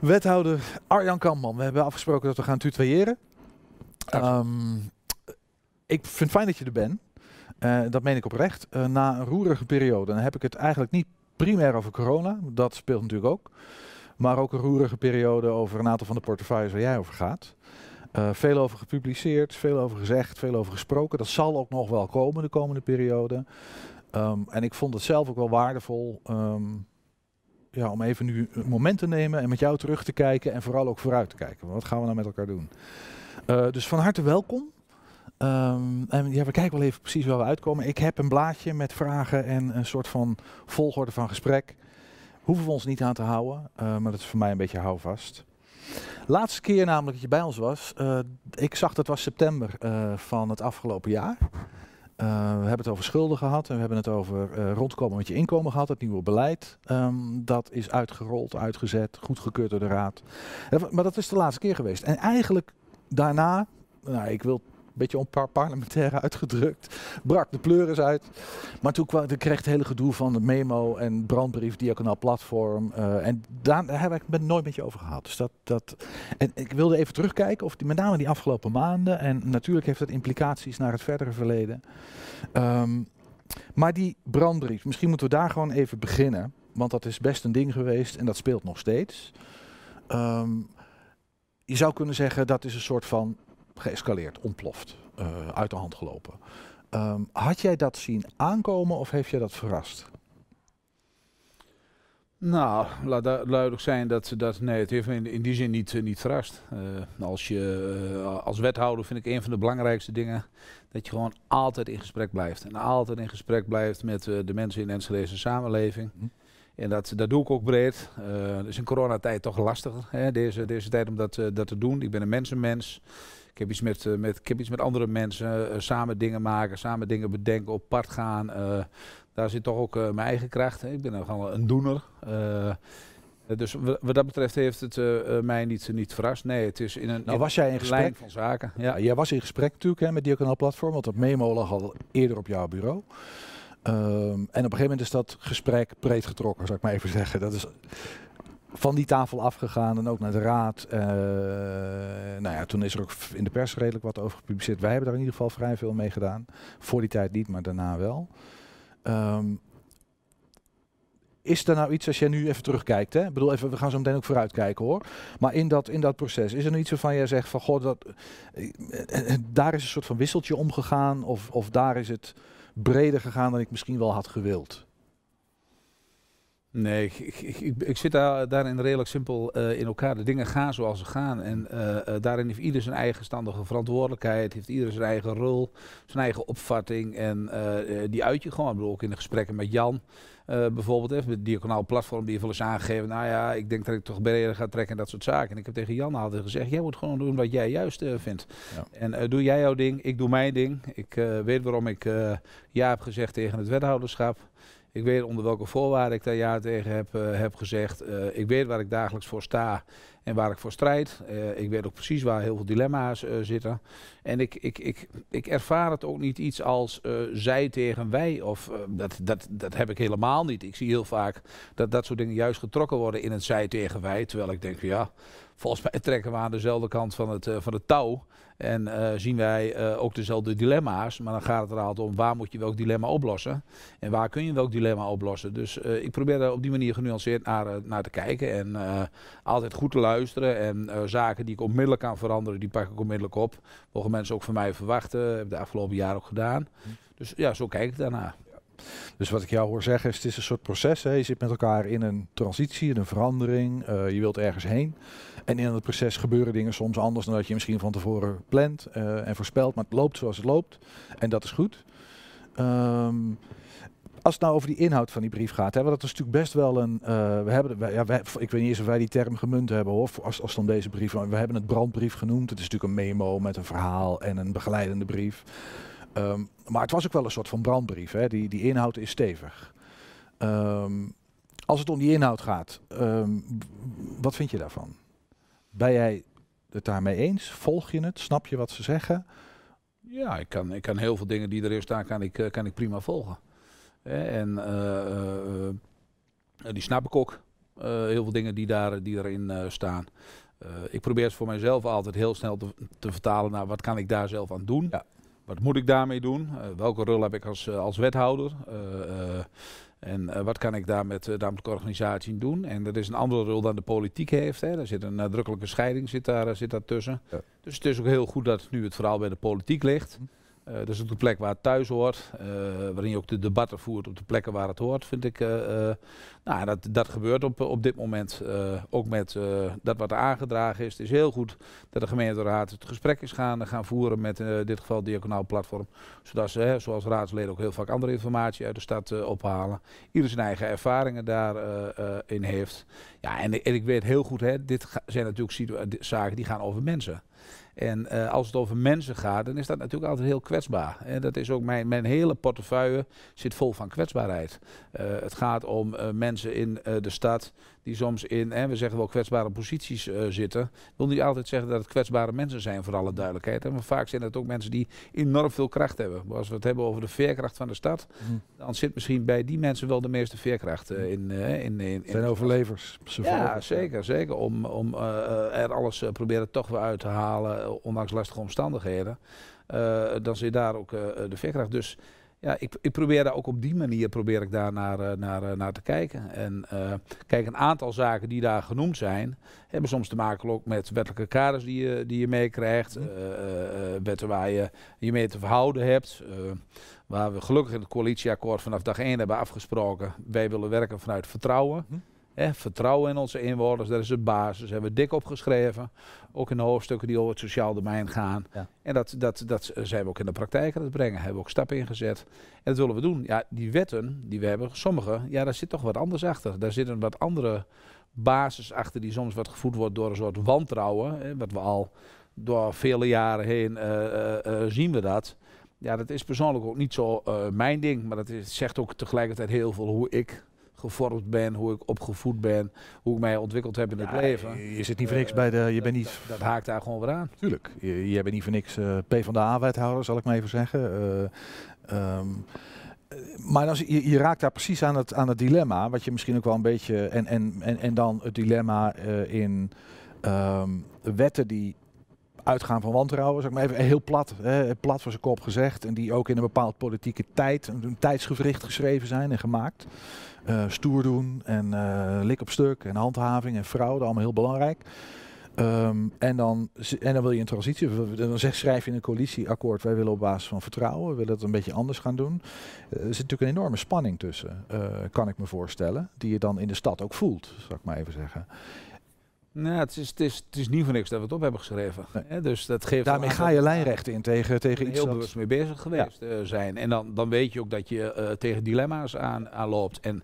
Wethouder Arjan Kamman, we hebben afgesproken dat we gaan tutoyeren. Ehm, ik vind het fijn dat je er bent. Eh, dat meen ik oprecht. Eh, na een roerige periode, dan heb ik het eigenlijk niet primair over corona. Dat speelt natuurlijk ook. Maar ook een roerige periode over een aantal van de portefeuilles waar jij over gaat. Eh, veel over gepubliceerd, veel over gezegd, veel over gesproken. Dat zal ook nog wel komen de komende periode. Ehm, en ik vond het zelf ook wel waardevol ehm, ja, om even nu een moment te nemen en met jou terug te kijken en vooral ook vooruit te kijken. Wat gaan we nou met elkaar doen? Eh, dus van harte welkom. Ehm, en ja, we kijken wel even precies waar we uitkomen. Ik heb een blaadje met vragen en een soort van volgorde van gesprek. Hoeven we ons niet aan te houden, eh, maar dat is voor mij een beetje houvast. Laatste keer namelijk dat je bij ons was, eh, ik zag dat was september van het afgelopen jaar. Eh, we hebben het over schulden gehad en we hebben het over eh, rondkomen met je inkomen gehad, het nieuwe beleid. Ehm, dat is uitgerold, uitgezet, goedgekeurd door de raad. Eh, Maar dat is de laatste keer geweest. En eigenlijk daarna, nou, ik wil beetje onpar parlementair uitgedrukt, brak de pleuris uit. Maar toen kwam, kreeg het hele gedoe van de memo en brandbrief, diaconaal platform. eh, en daar, daar heb ik het nooit met je over gehad. Dus dat, dat, en ik wilde even terugkijken, of die, met name die afgelopen maanden. En natuurlijk heeft dat implicaties naar het verdere verleden. Ehm, maar die brandbrief, misschien moeten we daar gewoon even beginnen. Want dat is best een ding geweest en dat speelt nog steeds. Ehm, je zou kunnen zeggen dat is een soort van geëscaleerd, ontploft, eh, uit de hand gelopen. Ehm, had jij dat zien aankomen of heeft jij dat verrast? Nou, laat du- duidelijk zijn dat, dat nee, het heeft me in, in die zin niet, eh, niet verrast. Eh, als, je, als wethouder vind ik een van de belangrijkste dingen dat je gewoon altijd in gesprek blijft. En altijd in gesprek blijft met de mensen in de Enschedeze samenleving. Mhm. En dat, dat doe ik ook breed. Het is in coronatijd toch lastiger, hè, deze, deze tijd om dat, dat te doen. Ik ben een mensenmens. Ik heb iets met, eh, met, ik heb iets met andere mensen, eh, samen dingen maken, samen dingen bedenken, op pad gaan. eh, daar zit toch ook mijn eigen kracht. Ik ben gewoon een doener. Dus wa- wat dat betreft heeft het mij niet, niet verrast. Nee, het is in een, Nou was jij in gesprek? van zaken. Ja. Ja, jij was in gesprek natuurlijk hè, met Diaconaal Platform, want dat memo lag al eerder op jouw bureau. Ehm, en op een gegeven moment is dat gesprek breed getrokken, zou ik maar even zeggen. Dat is van die tafel afgegaan en ook naar de raad. Eh, nou ja, toen is er ook in de pers redelijk wat over gepubliceerd. Wij hebben daar in ieder geval vrij veel mee gedaan. Voor die tijd niet, maar daarna wel. Ehm, is er nou iets, als jij nu even terugkijkt, hè? Ik bedoel, even, we gaan zo meteen ook vooruit kijken hoor. Maar in dat, in dat proces, is er nou iets waarvan jij zegt van, goh, dat, eh, eh, daar is een soort van wisseltje omgegaan of, of daar is het breder gegaan dan ik misschien wel had gewild? Nee, ik, ik, ik, ik- ik zit daar, daarin redelijk simpel eh, in elkaar. De dingen gaan zoals ze gaan. En eh, eh, daarin heeft ieder zijn eigenstandige verantwoordelijkheid. Heeft ieder zijn eigen rol, zijn eigen opvatting. En die uit je gewoon. Ik bedoel, ook in de gesprekken met Jan bijvoorbeeld. Met het diaconaal platform die heeft wel eens aangegeven. Nou ja, ik denk dat ik toch breder ga trekken en dat soort zaken. En ik heb tegen Jan altijd gezegd. Jij moet gewoon doen wat jij juist vindt. Ja. En doe jij jouw ding, ik doe mijn ding. Ik weet waarom ik ja heb gezegd tegen het wethouderschap. Ik weet onder welke voorwaarden ik daar ja tegen heb, eh, heb gezegd. Eh, ik weet waar ik dagelijks voor sta en waar ik voor strijd. Eh, ik weet ook precies waar heel veel dilemma's zitten. En ik, ik, ik, ik ervaar het ook niet iets als eh, zij tegen wij. Of, eh, dat, dat, dat heb ik helemaal niet. Ik zie heel vaak dat dat soort dingen juist getrokken worden in het zij tegen wij. Terwijl ik denk ja, volgens mij trekken we aan dezelfde kant van het, eh, van het touw. En zien wij ook dezelfde dilemma's. Maar dan gaat het er altijd om waar moet je welk dilemma oplossen. En waar kun je welk dilemma oplossen? Dus ik probeer daar op die manier genuanceerd naar, naar te kijken. En altijd goed te luisteren. En zaken die ik onmiddellijk kan veranderen, die pak ik onmiddellijk op. Mogen mensen ook van mij verwachten. Heb ik de afgelopen jaren ook gedaan. Dus ja, zo kijk ik daarna. Dus wat ik jou hoor zeggen is, het is een soort proces. Hè? Je zit met elkaar in een transitie, in een verandering. eh, je wilt ergens heen. En in het proces gebeuren dingen soms anders dan dat je misschien van tevoren plant eh, en voorspelt. Maar het loopt zoals het loopt. En dat is goed. Ehm, als het nou over die inhoud van die brief gaat, hè, want dat is natuurlijk best wel een. eh, we hebben, ja, ik weet niet eens of wij die term gemunt hebben hoor, als, als dan deze brief. We hebben het brandbrief genoemd. Het is natuurlijk een memo met een verhaal en een begeleidende brief. Ehm, maar het was ook wel een soort van brandbrief. Hè? Die, die inhoud is stevig. Ehm, als het om die inhoud gaat, ehm, wat vind je daarvan? Ben jij het daarmee eens? Volg je het? Snap je wat ze zeggen? Ja, ik kan, ik kan heel veel dingen die erin staan, kan ik, eh, kan ik prima volgen. Hè, en eh, eh, eh, die snap ik ook. heel veel dingen die, daar, die erin staan. ik probeer het voor mijzelf altijd heel snel te, te, vertalen naar wat kan ik daar zelf aan doen. Ja. Wat moet ik daarmee doen? welke rol heb ik als, als wethouder? En uh, wat kan ik daar met, uh, de organisatie doen? En dat is een andere rol dan de politiek heeft. Hè. Er zit een nadrukkelijke scheiding zit daar, zit daar tussen. Ja. Dus het is ook heel goed dat nu het vooral bij de politiek ligt. Hm. Uh, dat is ook de plek waar het thuis hoort, uh, waarin je ook de debatten voert op de plekken waar het hoort, vind ik. Uh, nou, dat, dat gebeurt op, op dit moment ook met dat wat aangedragen is. Het is heel goed dat de gemeenteraad het gesprek is gaan, gaan voeren met in dit geval Diaconaal Platform. Zodat ze, hè, zoals raadsleden, ook heel vaak andere informatie uit de stad ophalen. Ieder zijn eigen ervaringen daarin heeft. Ja, en, en, ik weet heel goed, hè, dit zijn natuurlijk zaken die gaan over mensen. En uh, als het over mensen gaat, dan is dat natuurlijk altijd heel kwetsbaar. En dat is ook mijn, mijn hele portefeuille zit vol van kwetsbaarheid. Uh, het gaat om uh, mensen in de stad die soms in, hè, we zeggen wel kwetsbare posities zitten. Ik wil niet altijd zeggen dat het kwetsbare mensen zijn, voor alle duidelijkheid. Maar vaak zijn het ook mensen die enorm veel kracht hebben. Als we het hebben over de veerkracht van de stad, mm. dan zit misschien bij die mensen wel de meeste veerkracht in. in, in, in zijn overlevers. Ja, zeker, zeker. Om, om er alles proberen toch weer uit te halen eh, ondanks lastige omstandigheden, uh, dan zit daar ook uh, de veerkracht. Dus ja, ik, ik, probeer daar ook op die manier probeer ik daar naar, naar, naar te kijken. En kijk, een aantal zaken die daar genoemd zijn, hebben soms te maken ook met wettelijke kaders die je, die je meekrijgt. wetten waar je je mee te verhouden hebt. waar we gelukkig in het coalitieakkoord vanaf dag 1 hebben afgesproken. Wij willen werken vanuit vertrouwen. Hm vertrouwen in onze inwoners, dat is de basis. Dat hebben we dik opgeschreven. Ook in de hoofdstukken die over het sociaal domein gaan. En dat, dat, dat zijn we ook in de praktijk aan het brengen. Hebben we ook stappen ingezet. En dat willen we doen. Ja, die wetten die we hebben, sommige, ja, daar zit toch wat anders achter. Daar zit een wat andere basis achter die soms wat gevoed wordt door een soort wantrouwen. Hè, wat we al door vele jaren heen uh, zien we dat. Ja, dat is persoonlijk ook niet zo mijn ding, maar dat is, zegt ook tegelijkertijd heel veel hoe ik gevormd ben, hoe ik opgevoed ben, hoe ik mij ontwikkeld heb in het leven. Je zit niet voor niks bij de, je bent niet... Dat, haakt daar gewoon weer aan. Tuurlijk, je, je bent niet voor niks uh, P van de A-wethouder, zal ik maar even zeggen. Uh, um, maar dan, je, je, raakt daar precies aan het, aan het dilemma, wat je misschien ook wel een beetje... En, en, en, en dan het dilemma in um, wetten die uitgaan van wantrouwen, zeg maar even heel plat, hè, plat voor zijn kop gezegd. En die ook in een bepaald politieke tijd, een, een tijdsgevricht geschreven zijn en gemaakt. Uh, stoer doen en uh, lik op stuk en handhaving en fraude, allemaal heel belangrijk. Um, en, dan, en dan wil je een transitie. Dan zeg, schrijf je een coalitieakkoord: wij willen op basis van vertrouwen, we willen het een beetje anders gaan doen. Uh, er zit natuurlijk een enorme spanning tussen, kan ik me voorstellen, die je dan in de stad ook voelt, zal ik maar even zeggen. Nou, het is, het, is, het is niet voor niks dat we het op hebben geschreven. Nee. dus dat geeft Daarmee ga je lijnrechten in tegen, tegen iets heel bewust mee bezig geweest ja. zijn. En dan, dan weet je ook dat je uh, tegen dilemma's aan, aanloopt. En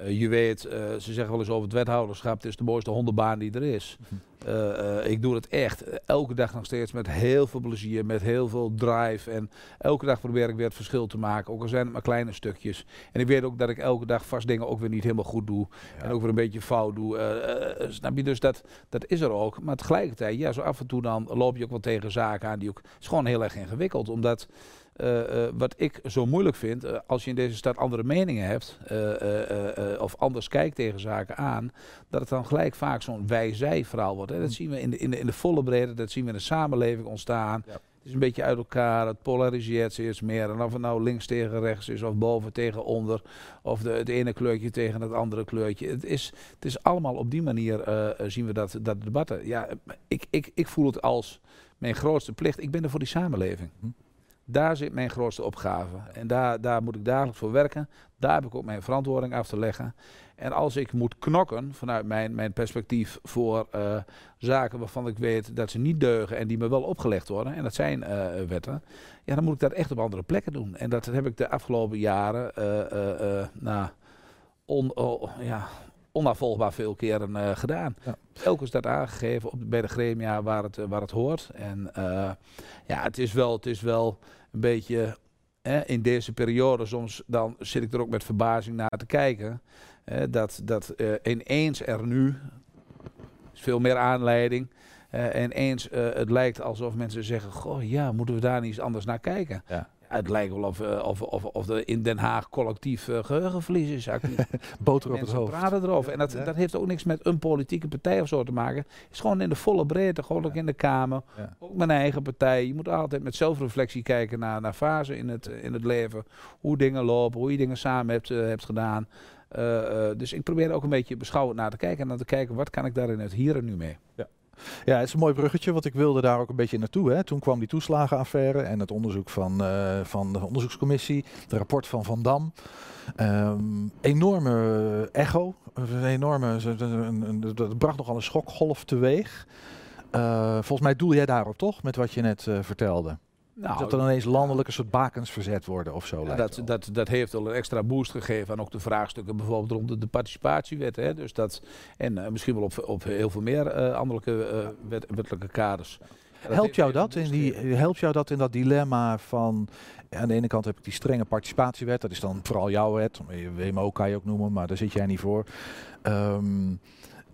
uh, je weet, uh, ze zeggen wel eens over het wethouderschap, het is de mooiste hondenbaan die er is. -hmm. Uh, ik doe het echt elke dag nog steeds met heel veel plezier, met heel veel drive. En elke dag probeer ik weer het verschil te maken, ook al zijn het maar kleine stukjes. En ik weet ook dat ik elke dag vast dingen ook weer niet helemaal goed doe. Ja. En ook weer een beetje fout doe. Snap je? Dus dat, dat is er ook. Maar tegelijkertijd, ja, zo af en toe dan loop je ook wel tegen zaken aan die ook... Het is gewoon heel erg ingewikkeld, omdat... Uh, uh, wat ik zo moeilijk vind, uh, als je in deze stad andere meningen hebt of anders kijkt tegen zaken aan, dat het dan gelijk vaak zo'n wij-zij verhaal wordt. Hè. Dat hm. zien we in de, in, de, in de volle breedte, dat zien we in de samenleving ontstaan. Ja. Het is een beetje uit elkaar, het polariseert steeds meer. En of het nou links tegen rechts is, of boven tegen onder, of de, het ene kleurtje tegen het andere kleurtje. Het is, het is allemaal op die manier zien we dat, dat debatten. Ja, ik, ik, ik voel het als mijn grootste plicht. Ik ben er voor die samenleving. Hm. Daar zit mijn grootste opgave. En daar, daar moet ik dagelijks voor werken. Daar heb ik ook mijn verantwoording af te leggen. En als ik moet knokken vanuit mijn, mijn perspectief voor uh, zaken waarvan ik weet dat ze niet deugen en die me wel opgelegd worden, en dat zijn uh, wetten, ja, dan moet ik dat echt op andere plekken doen. En dat heb ik de afgelopen jaren uh, nou, on, oh, ja, onafvolgbaar veel keren gedaan. Ja. Elke is dat aangegeven op, bij de gremia waar het, waar het hoort. En ja, het is wel, het is wel een beetje in deze periode, soms dan zit ik er ook met verbazing naar te kijken. dat dat uh, ineens er nu, is veel meer aanleiding. Uh, en eens uh, het lijkt alsof mensen zeggen: Goh, ja, moeten we daar niet eens anders naar kijken? Ja. Het lijkt wel of, uh, of, of, of er in Den Haag collectief uh, geheugenverlies is. Boter op het hoofd. praten erover. En dat, dat heeft ook niks met een politieke partij of zo te maken. Het is gewoon in de volle breedte. Gewoon ook in de Kamer. Ook mijn eigen partij. Je moet altijd met zelfreflectie kijken naar, naar fase in het, in het leven. Hoe dingen lopen. Hoe je dingen samen hebt, uh, hebt gedaan. dus ik probeer ook een beetje beschouwend naar te kijken. En naar te kijken wat kan ik daar in het hier en nu mee. Ja. Ja, het is een mooi bruggetje, want ik wilde daar ook een beetje naartoe. Hè. Toen kwam die toeslagenaffaire en het onderzoek van, uh, van de onderzoekscommissie, het rapport van Van Dam. Um, enorme echo, een enorme, dat bracht nogal een schokgolf teweeg. Uh, volgens mij doel jij daarop toch, met wat je net uh, vertelde? Nou, dat er ineens landelijke soort bakens verzet worden of zo. Ja, dat, dat, dat heeft al een extra boost gegeven aan ook de vraagstukken bijvoorbeeld rond de, participatiewet. Hè. Dus dat, en uh, misschien wel op, op heel veel meer uh, anderlijke uh, wet, wettelijke kaders. helpt, jou dat in die, helpt jou dat in dat dilemma van... Aan de ene kant heb ik die strenge participatiewet. Dat is dan vooral jouw wet. WMO kan je ook noemen, maar daar zit jij niet voor. Um,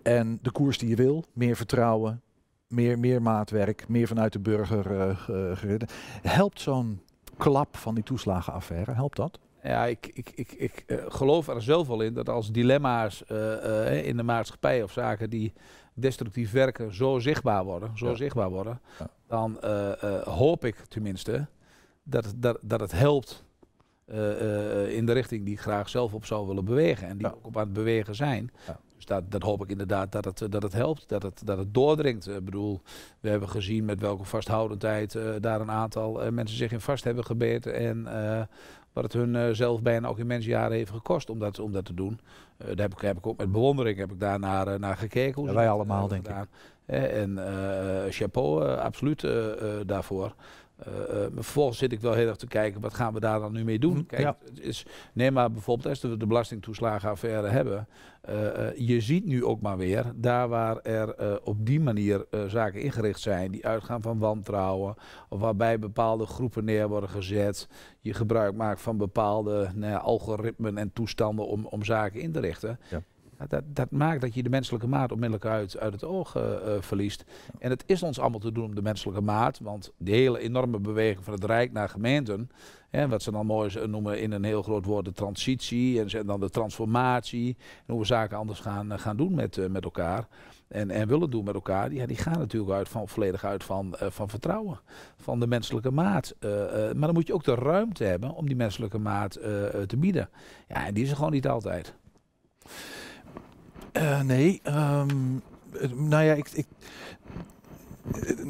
en de koers die je wil. Meer vertrouwen, meer, meer maatwerk, meer vanuit de burger uh, Helpt zo'n klap van die toeslagenaffaire, helpt dat? Ja, ik, ik, ik, ik uh, geloof er zelf wel in dat als dilemma's uh, in de maatschappij of zaken die destructief werken zo zichtbaar worden, zo ja. zichtbaar worden, ja. dan hoop ik tenminste dat, dat, dat het helpt in de richting die ik graag zelf op zou willen bewegen en die ja. ook op aan het bewegen zijn. Dus dat, dat hoop ik inderdaad dat het, dat het helpt, dat het, dat het doordringt. Ik bedoel, we hebben gezien met welke vasthoudendheid uh, daar een aantal uh, mensen zich in vast hebben gebeten. En wat het hun zelf bijna ook in mensenjaren heeft gekost om dat, om dat te doen. daar heb ik, heb ik ook met bewondering heb ik daar naar, naar gekeken. Hoe ja, wij allemaal, denk ik. En chapeau, absoluut daarvoor. Uh, vervolgens zit ik wel heel erg te kijken, wat gaan we daar dan nu mee doen? Mhm, Kijk, ja. is, neem maar bijvoorbeeld als we de belastingtoeslagenaffaire hebben. Uh, je ziet nu ook maar weer, daar waar er op die manier zaken ingericht zijn, die uitgaan van wantrouwen, of waarbij bepaalde groepen neer worden gezet, je gebruik maakt van bepaalde nou ja, algoritmen en toestanden om, om zaken in te richten. Ja dat, dat, maakt dat je de menselijke maat onmiddellijk uit, uit het oog uh, uh, verliest. En het is ons allemaal te doen om de menselijke maat, want de hele enorme beweging van het Rijk naar gemeenten, hè, wat ze dan mooi noemen in een heel groot woord de transitie en dan de transformatie, en hoe we zaken anders gaan, uh, gaan doen met, met elkaar. En, en willen doen met elkaar, ja, die gaan natuurlijk uit van, volledig uit van, van vertrouwen, van de menselijke maat. maar dan moet je ook de ruimte hebben om die menselijke maat te bieden. Ja, en die is er gewoon niet altijd. Uh, nee, um, nou ja, ik, ik,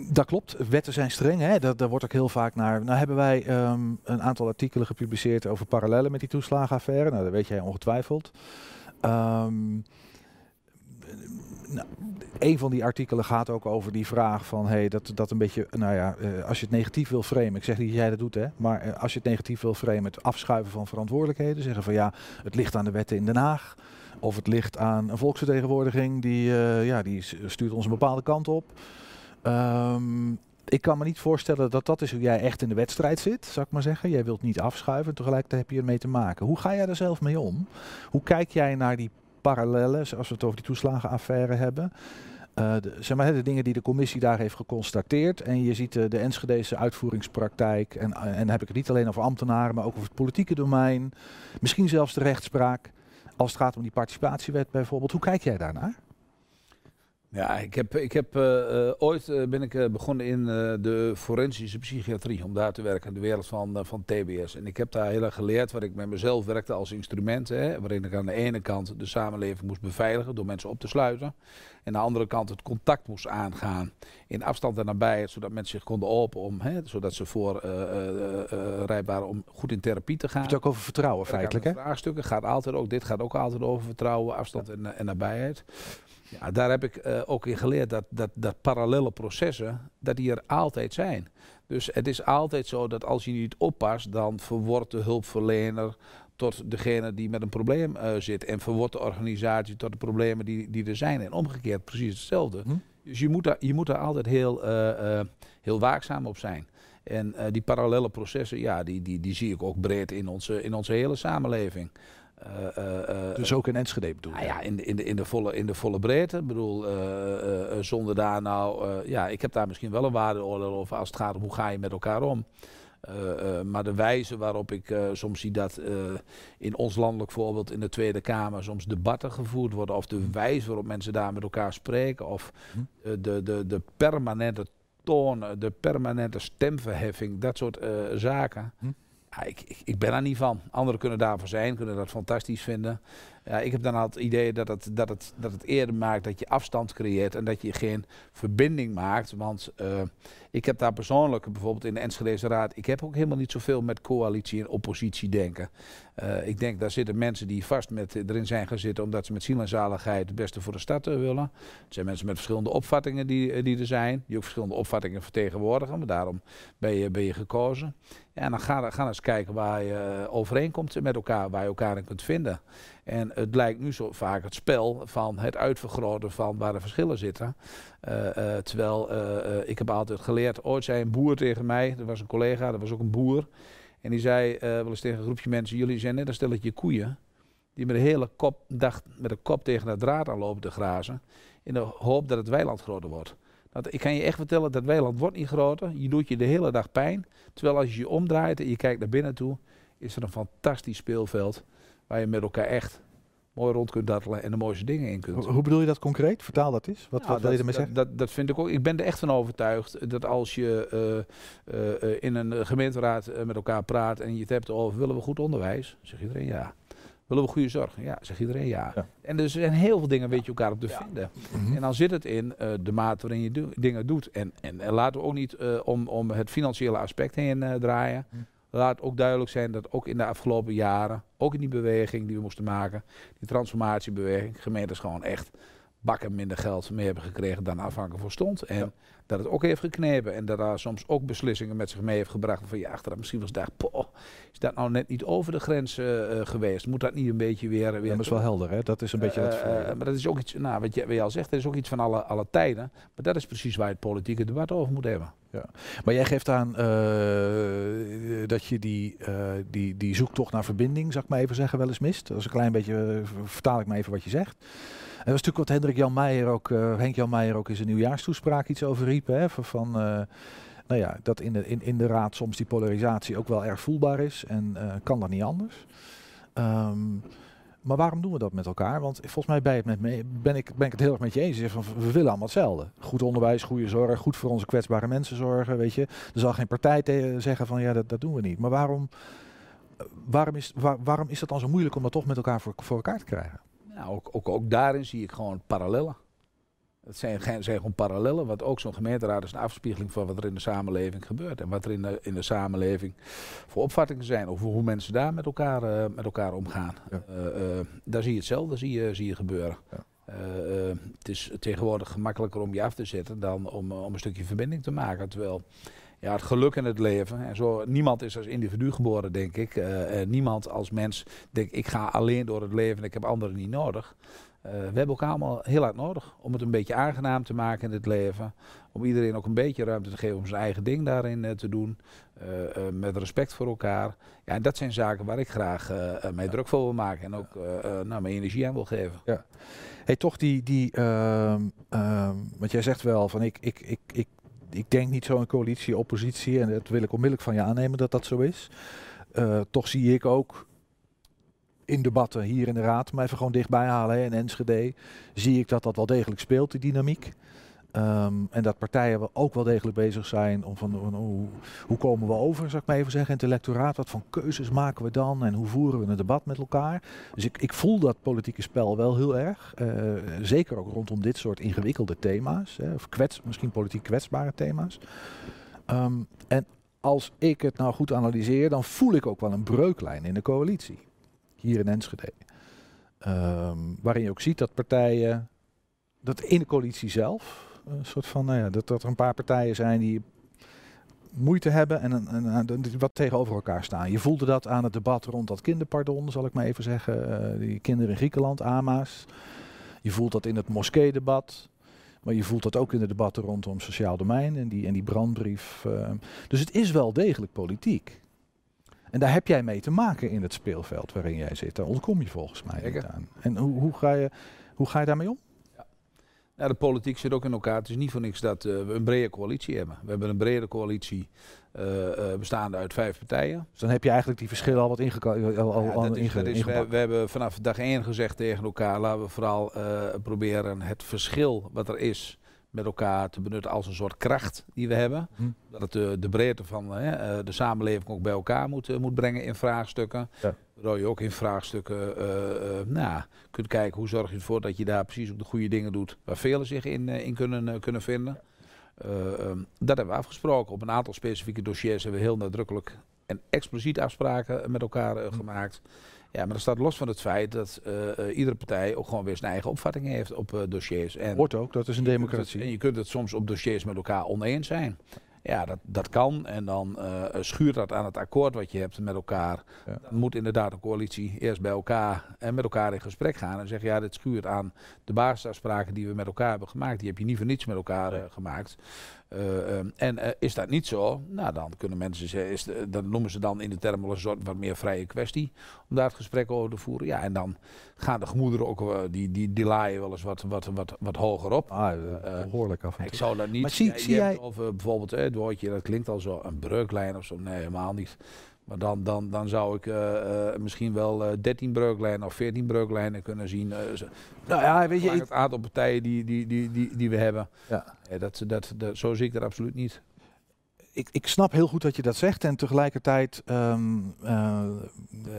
dat klopt. Wetten zijn streng. Hè? Daar, wordt ook heel vaak naar. Nou hebben wij um, een aantal artikelen gepubliceerd over parallellen met die toeslagenaffaire. Nou, dat weet jij ongetwijfeld. Um, een van die artikelen gaat ook over die vraag van hey, dat, dat een beetje, nou ja, uh, als je het negatief wil framen, ik zeg niet dat jij dat doet, hè, maar als je het negatief wil framen, het afschuiven van verantwoordelijkheden, zeggen van ja, het ligt aan de wetten in Den Haag. Of het ligt aan een volksvertegenwoordiging die, uh, ja, die stuurt ons een bepaalde kant op. Um, ik kan me niet voorstellen dat dat is hoe jij echt in de wedstrijd zit, zou ik maar zeggen. Jij wilt niet afschuiven, tegelijkertijd heb je ermee te maken. Hoe ga jij er zelf mee om? Hoe kijk jij naar die parallellen, zoals we het over die toeslagenaffaire hebben? Uh, de, zeg maar, de dingen die de commissie daar heeft geconstateerd. En je ziet uh, de Enschedese uitvoeringspraktijk. En, en heb ik het niet alleen over ambtenaren, maar ook over het politieke domein. Misschien zelfs de rechtspraak. Als het gaat om die participatiewet bijvoorbeeld, hoe kijk jij daarnaar? Ja, ik heb, ik heb uh, ooit uh, ben ik begonnen in de forensische psychiatrie om daar te werken in de wereld van, van TBS. En ik heb daar heel erg geleerd waar ik met mezelf werkte als instrument. Hè, waarin ik aan de ene kant de samenleving moest beveiligen door mensen op te sluiten. En aan de andere kant het contact moest aangaan in afstand en nabijheid, zodat mensen zich konden open om, hè, zodat ze voor rijp waren om goed in therapie te gaan. Het ook over vertrouwen feitelijk hè? Vraagstukken gaat altijd ook, dit gaat ook altijd over vertrouwen, afstand en, en nabijheid. Ja, daar heb ik uh, ook in geleerd dat, dat, dat parallele processen, dat die er altijd zijn. Dus het is altijd zo dat als je niet oppast, dan verwordt de hulpverlener tot degene die met een probleem uh, zit. En verwordt de organisatie tot de problemen die, die er zijn. En omgekeerd precies hetzelfde. Hm? Dus je moet, daar, je moet daar altijd heel, uh, heel waakzaam op zijn. En die parallele processen, ja, die, die, die zie ik ook breed in onze, in onze hele samenleving. Uh, dus ook in Enschede bedoel nou ja, in de, in, de, in, de volle, in de volle breedte. Ik bedoel, zonder daar nou... ja, ik heb daar misschien wel een waardeoordeel over als het gaat om hoe ga je met elkaar om. Uh, maar de wijze waarop ik uh, soms zie dat in ons landelijk voorbeeld in de Tweede Kamer soms debatten gevoerd worden, of de wijze waarop mensen daar met elkaar spreken, of hm. de, de, de permanente toon, de permanente stemverheffing, dat soort zaken. Hm. Ja, ik, ik, ben er niet van. Anderen kunnen daarvoor zijn, kunnen dat fantastisch vinden. Ja, ik heb dan al het idee dat het, dat, het, dat het eerder maakt dat je afstand creëert en dat je geen verbinding maakt. Want uh, ik heb daar persoonlijk, bijvoorbeeld in de Enschedeze Raad, ik heb ook helemaal niet zoveel met coalitie en oppositie denken. Uh, ik denk, daar zitten mensen die vast met, erin zijn gaan zitten omdat ze met ziel en zaligheid het beste voor de stad uh, willen. Het zijn mensen met verschillende opvattingen die, die er zijn, die ook verschillende opvattingen vertegenwoordigen, maar daarom ben je, ben je gekozen. Ja, en dan ga, ga eens kijken waar je overeenkomt met elkaar, waar je elkaar in kunt vinden. En het lijkt nu zo vaak het spel van het uitvergroten van waar de verschillen zitten. Uh, uh, terwijl uh, ik heb altijd geleerd, ooit zei een boer tegen mij, er was een collega, dat was ook een boer. En die zei wel eens tegen een groepje mensen, jullie zijn net een stelletje koeien. Die met de hele kop, dag met de kop tegen de draad aan lopen te grazen. In de hoop dat het weiland groter wordt. Dat, ik kan je echt vertellen, dat weiland wordt niet groter. Je doet je de hele dag pijn. Terwijl als je je omdraait en je kijkt naar binnen toe, is er een fantastisch speelveld waar je met elkaar echt mooi rond kunt dattelen en de mooiste dingen in kunt. Hoe bedoel je dat concreet? Vertaal dat eens. Wat, nou, wat wil je ermee zeggen? Dat, dat, vind ik ook. Ik ben er echt van overtuigd dat als je uh, uh, uh, in een gemeenteraad met elkaar praat en je het hebt over willen we goed onderwijs, zegt iedereen ja. Willen we goede zorg? Ja, zegt iedereen ja. ja. En er zijn heel veel dingen weet je elkaar op te ja. vinden. Mm -hmm. En dan zit het in de mate waarin je do dingen doet. En, en, en, laten we ook niet om, om het financiële aspect heen draaien. Mm laat ook duidelijk zijn dat ook in de afgelopen jaren, ook in die beweging die we moesten maken, die transformatiebeweging, gemeentes gewoon echt bakken minder geld mee hebben gekregen dan afhankelijk voor stond. En ja. dat het ook heeft geknepen en dat daar soms ook beslissingen met zich mee heeft gebracht van ja, achteraf misschien was daar, poh, is dat nou net niet over de grens uh, geweest? Moet dat niet een beetje weer... weer dat is wel helder, hè? Dat is een beetje... Uh, maar dat is ook iets, nou, wat je, wat je al zegt, dat is ook iets van alle, alle tijden. Maar dat is precies waar je het politieke debat over moet hebben. Ja. Maar jij geeft aan dat je die, die, die zoektocht naar verbinding, zal ik maar even zeggen, wel eens mist. Dat is een klein beetje, vertaal ik maar even wat je zegt. Was natuurlijk wat Hendrik Jan Meijer ook, uh, Henk Jan Meijer ook in zijn nieuwjaarstoespraak iets over riep. Hè, van, uh, nou ja, dat in de, in, in de raad soms die polarisatie ook wel erg voelbaar is. En uh, kan dat niet anders. Um, maar waarom doen we dat met elkaar? Want volgens mij ben, met me, ben, ik, ben ik het heel erg met je eens. Van, we willen allemaal hetzelfde. Goed onderwijs, goede zorg, goed voor onze kwetsbare mensen zorgen. Weet je. Er zal geen partij zeggen van ja, dat, dat doen we niet. Maar waarom, waarom, is, waar, waarom is dat dan zo moeilijk om dat toch met elkaar voor, voor elkaar te krijgen? Nou, ook, ook, ook daarin zie ik gewoon parallellen. Het zijn, zijn gewoon parallellen, want ook zo'n gemeenteraad is een afspiegeling van wat er in de samenleving gebeurt. En wat er in de, in de samenleving voor opvattingen zijn over hoe mensen daar met elkaar, uh, met elkaar omgaan. Ja. Uh, uh, daar zie je hetzelfde zie je, zie je gebeuren. Ja. het is tegenwoordig gemakkelijker om je af te zetten dan om, om een stukje verbinding te maken. Terwijl ja, het geluk in het leven. En zo, niemand is als individu geboren, denk ik. Uh, uh, niemand als mens denkt, ik ga alleen door het leven en ik heb anderen niet nodig. Uh, we hebben elkaar allemaal heel hard nodig om het een beetje aangenaam te maken in het leven. Om iedereen ook een beetje ruimte te geven om zijn eigen ding daarin te doen. met respect voor elkaar. Ja, en dat zijn zaken waar ik graag mij druk voor wil maken. En ook nou, mijn energie aan wil geven. Ja. Hey, toch die, die uh, uh, want jij zegt wel van ik, ik, ik, ik ik denk niet zo een coalitie, oppositie. En dat wil ik onmiddellijk van je aannemen dat dat zo is. Uh, toch zie ik ook in debatten hier in de Raad, maar even gewoon dichtbij halen hè, in Enschede, zie ik dat dat wel degelijk speelt, die dynamiek. Um, en dat partijen ook wel degelijk bezig zijn om van, van hoe, hoe, komen we over, zou ik maar even zeggen, in het electoraat. Wat voor keuzes maken we dan en hoe voeren we een debat met elkaar. Dus ik, ik voel dat politieke spel wel heel erg. Uh, zeker ook rondom dit soort ingewikkelde thema's. Hè, of kwets, misschien politiek kwetsbare thema's. Um, en als ik het nou goed analyseer, dan voel ik ook wel een breuklijn in de coalitie. Hier in Enschede. Um, waarin je ook ziet dat partijen, dat in de coalitie zelf, een soort van, nou ja, dat, dat er een paar partijen zijn die moeite hebben en, en, en, wat tegenover elkaar staan. Je voelde dat aan het debat rond dat kinderpardon, zal ik maar even zeggen. Uh, die kinderen in Griekenland, AMA's. Je voelt dat in het moskee-debat. Maar je voelt dat ook in de debatten rondom sociaal domein en die, en die brandbrief. Uh, dus het is wel degelijk politiek. En daar heb jij mee te maken in het speelveld waarin jij zit. Daar ontkom je volgens mij niet aan. En hoe, hoe, ga je, hoe ga je daarmee om? Ja, de politiek zit ook in elkaar. Het is niet voor niks dat uh, we een brede coalitie hebben. We hebben een brede coalitie eh, eh, bestaande uit vijf partijen. Dus dan heb je eigenlijk die verschillen al wat Ja, we, ingepakt. we hebben vanaf dag één gezegd tegen elkaar, laten we vooral eh, proberen het verschil wat er is met elkaar te benutten als een soort kracht die we hebben. Hm. Dat het de, de breedte van eh, eh, de samenleving ook bij elkaar moet, eh, moet brengen in vraagstukken. Ja. Waardoor je ook in vraagstukken eh, eh, nou, kunt kijken hoe zorg je ervoor dat je daar precies ook de goede dingen doet waar velen zich in, eh, in kunnen, eh, kunnen vinden. Eh, ehm, dat hebben we afgesproken. Op een aantal specifieke dossiers hebben we heel nadrukkelijk en expliciet afspraken met elkaar eh, Hm. gemaakt. Ja, maar dat staat los van het feit dat eh, eh, iedere partij ook gewoon weer zijn eigen opvatting heeft op eh, dossiers. En Hoort ook, dat is een het- democratie. En je kunt het soms op dossiers met elkaar oneens zijn. Ja, dat, dat kan. En dan schuurt dat aan het akkoord wat je hebt met elkaar. Ja. Dan moet inderdaad een coalitie eerst bij elkaar en met elkaar in gesprek gaan. En zeggen, ja, dit schuurt aan de basisafspraken die we met elkaar hebben gemaakt. Die heb je niet voor niets met elkaar gemaakt. Eh, ehm, en eh, is dat niet zo, nou dan kunnen mensen zeggen, is de- dat noemen ze dan in de termen een soort wat meer vrije kwestie. Om daar het gesprek over te voeren. Ja, en dan gaan de gemoederen ook, eh, die, die, die laaien wel eens wat, wat, wat, wat hoger op. Ah, behoorlijk af en Ik zou dat niet. Maar zie- zie jij- Over bijvoorbeeld het woordje, dat klinkt al zo, een breuklijn of zo. Nee, helemaal niet. Maar dan, dan, dan zou ik eh, eh, misschien wel eh 13 breuklijnen of 14 breuklijnen kunnen zien. eh, Nou ja, weet je, het aantal partijen die, die, die, die, die we hebben. Ja. Ja, dat, dat, dat, zo zie ik dat absoluut niet. ik, ik snap heel goed dat je dat zegt. En tegelijkertijd ehm, eh,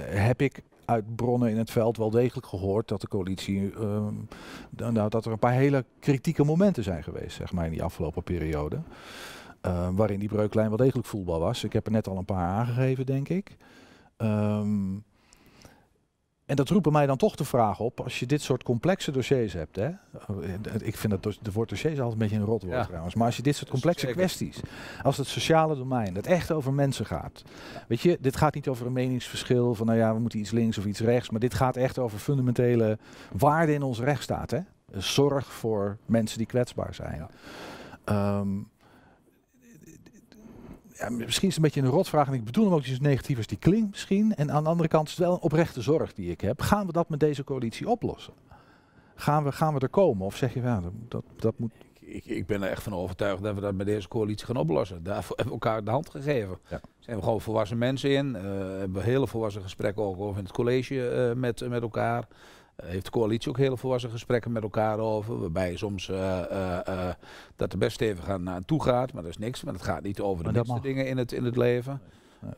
heb ik uit bronnen in het veld wel degelijk gehoord dat de coalitie. ehm, nou, dat er een paar hele kritieke momenten zijn geweest, zeg maar, in die afgelopen periode. Eh, waarin die breuklijn wel degelijk voelbaar was. Ik heb er net al een paar aangegeven, denk ik. Ehm, en dat roept bij mij dan toch de vraag op, als je dit soort complexe dossiers hebt, hè, ik vind dat dos- de woord dossiers altijd een beetje een rotwoord Ja. trouwens, maar als je dit soort complexe kwesties, als het sociale domein, dat echt over mensen gaat, weet je, dit gaat niet over een meningsverschil van, nou ja, we moeten iets links of iets rechts, maar dit gaat echt over fundamentele waarden in onze rechtsstaat, hè, zorg voor mensen die kwetsbaar zijn. Ja. Ehm, ja, misschien is het een beetje een rotvraag en ik bedoel hem ook niet zo negatief als die klinkt misschien. En aan de andere kant is het wel een oprechte zorg die ik heb. Gaan we dat met deze coalitie oplossen? Gaan we, gaan we er komen? Of zeg je, ja, dat, dat, moet... Ik, ik ben er echt van overtuigd dat we dat met deze coalitie gaan oplossen. Daarvoor hebben we elkaar de hand gegeven. Ja. Zijn we gewoon volwassen mensen in. eh, hebben we hele volwassen gesprekken ook over in het college eh, met, met elkaar. Eh, heeft de coalitie ook hele volwassen gesprekken met elkaar over. Waarbij soms eh, eh, dat er best stevig aan, aan toe gaat. Maar dat is niks. Maar het gaat niet over de minste dingen in het, in het leven.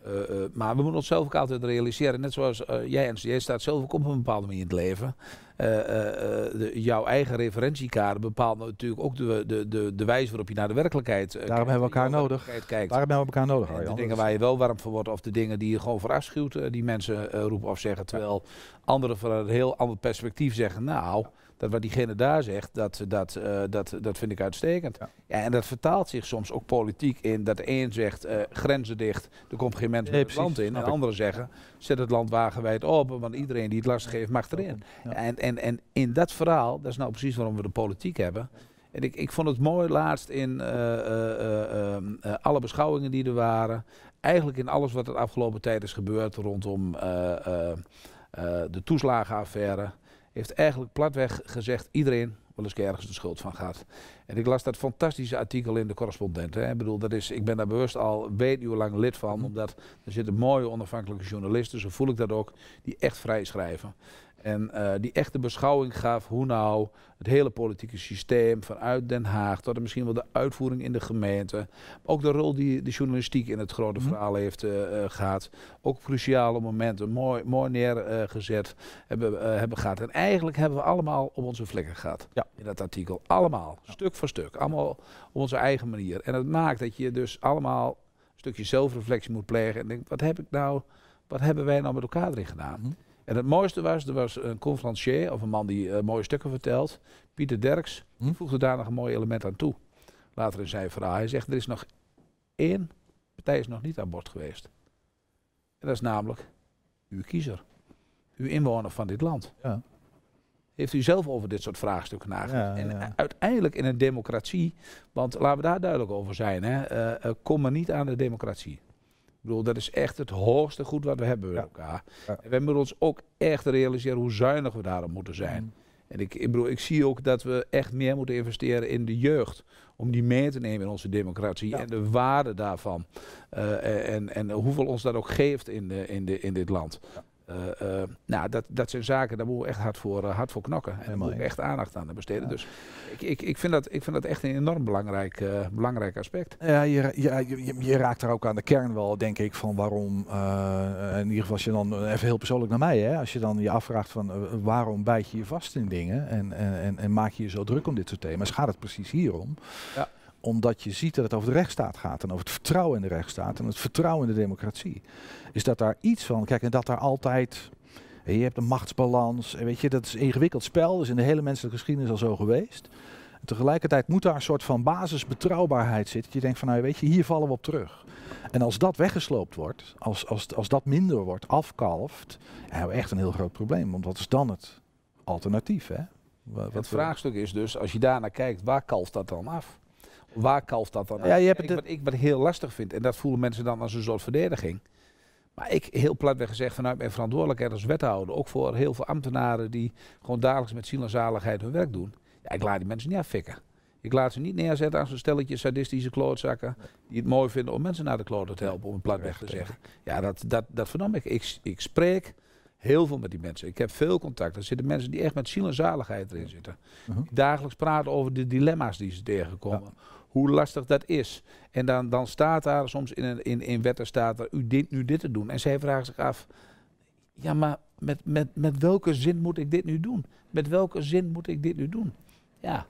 Eh, eh, maar we moeten onszelf ook altijd realiseren. Net zoals eh, jij en jij staat zelf ook op een bepaalde manier in het leven. De, jouw eigen referentiekader bepaalt natuurlijk ook de, de, de, de wijze waarop je naar de werkelijkheid eh, Daarom kijkt, hebben we elkaar nodig. kijkt. Daarom hebben we elkaar nodig, de dingen waar je wel warm voor wordt of de dingen die je gewoon verafschuwt, die mensen roepen of zeggen. Terwijl anderen van een heel ander perspectief zeggen, nou, dat wat diegene daar zegt, dat, dat, eh, dat, dat vind ik uitstekend. Ja. Ja. en dat vertaalt zich soms ook politiek in dat de een zegt, eh, grenzen dicht, er komt geen mens Nee, het land in. En anderen zeggen, zet het land wagenwijd open, want iedereen die het lastig heeft mag erin. Ja. En, en, en in dat verhaal, dat is nou precies waarom we de politiek hebben. En ik, ik vond het mooi laatst in eh, eh, eh, ehm, eh, alle beschouwingen die er waren. Eigenlijk in alles wat er de afgelopen tijd is gebeurd rondom de toeslagenaffaire. Heeft eigenlijk platweg gezegd iedereen wel eens ergens de schuld van gaat. En ik las dat fantastische artikel in de correspondent. Hè. Ik bedoel, dat is, ik ben daar bewust al weet uur lang lid van. Mhm. Omdat er zitten mooie onafhankelijke journalisten, zo voel ik dat ook, die echt vrij schrijven. En eh, die echt de beschouwing gaf hoe nou het hele politieke systeem vanuit Den Haag tot en misschien wel de uitvoering in de gemeente. Maar ook de rol die de journalistiek in het grote Mhm. verhaal heeft eh, eh, gehad. Ook cruciale momenten mooi, mooi neergezet hebben, hebben gehad. En eigenlijk hebben we allemaal op onze vlekken gehad Ja. in dat artikel. Allemaal, stuk voor stuk. Allemaal op onze eigen manier. En dat maakt dat je dus allemaal een stukje zelfreflectie moet plegen. En denkt, wat heb ik nou, wat hebben wij nou met elkaar erin gedaan? En het mooiste was, er was een conferencier, of een man die eh, mooie stukken vertelt. Pieter Derks, Hm? voegde daar nog een mooi element aan toe. Later in zijn verhaal. Hij zegt, er is nog één partij is nog niet aan boord geweest. En dat is namelijk uw kiezer. Uw inwoner van dit land. Ja. Heeft u zelf over dit soort vraagstukken nagedacht? Ja, en ja. uiteindelijk in een democratie, want laten we daar duidelijk over zijn, hè, eh, eh, kom maar niet aan de democratie. Bedoel, dat is echt het hoogste goed wat we hebben met Ja. elkaar. Ja. En wij moeten ons ook echt realiseren hoe zuinig we daarop moeten zijn. Mhm. En ik, ik bedoel, ik zie ook dat we echt meer moeten investeren in de jeugd. om die mee te nemen in onze democratie en de waarde daarvan. Uh, en, en hoeveel ons dat ook geeft in, de, in, de, in dit land. Ja. Uh, nou, dat, dat zijn zaken, daar moeten we echt hard voor, uh, hard voor knokken. En daar echt aandacht aan besteden. Dus ik, ik, ik, vind dat, ik vind dat echt een enorm belangrijk, belangrijk aspect. Ja, je, je, je, je, raakt er ook aan de kern wel, denk ik, van waarom, in ieder geval als je dan, even heel persoonlijk naar mij, hè, als je dan je afvraagt van waarom bijt je je vast in dingen en, en, en, maak je je zo druk om dit soort thema's, gaat het precies hierom. Ja omdat je ziet dat het over de rechtsstaat gaat en over het vertrouwen in de rechtsstaat en het vertrouwen in de democratie. Is dat daar iets van, kijk, en dat daar altijd, je hebt een machtsbalans, en weet je, dat is een ingewikkeld spel, is in de hele menselijke geschiedenis al zo geweest. En tegelijkertijd moet daar een soort van basisbetrouwbaarheid zitten. Je denkt van, nou weet je, hier vallen we op terug. En als dat weggesloopt wordt, als, als, als dat minder wordt, afkalft, hebben we echt een heel groot probleem. Want wat is dan het alternatief? Hè? Wat, het vraagstuk is dus, als je daarnaar kijkt, waar kalft dat dan af? Waar kalft dat dan ja, je hebt ik, wat ik wat heel lastig vind, en dat voelen mensen dan als een soort verdediging. Maar ik, heel platweg gezegd, vanuit mijn verantwoordelijkheid als wethouder, ook voor heel veel ambtenaren die gewoon dagelijks met ziel en zaligheid hun werk doen. Ja, ik laat die mensen niet affikken. Ik laat ze niet neerzetten als een stelletje sadistische klootzakken. Die het mooi vinden om mensen naar de kloten te helpen, om het platweg te zeggen. Ja, dat, dat, dat vernam ik. ik. Ik spreek heel veel met die mensen. Ik heb veel contact. Er zitten mensen die echt met ziel en zaligheid erin zitten. Uh-huh. Die dagelijks praten over de dilemma's die ze tegenkomen hoe lastig dat is. En dan, dan staat daar soms in, een, in, in wetten staat er, u dient nu dit te doen. En zij vragen zich af, ja maar met, met, met welke zin moet ik dit nu doen? Met welke zin moet ik dit nu doen? Ja,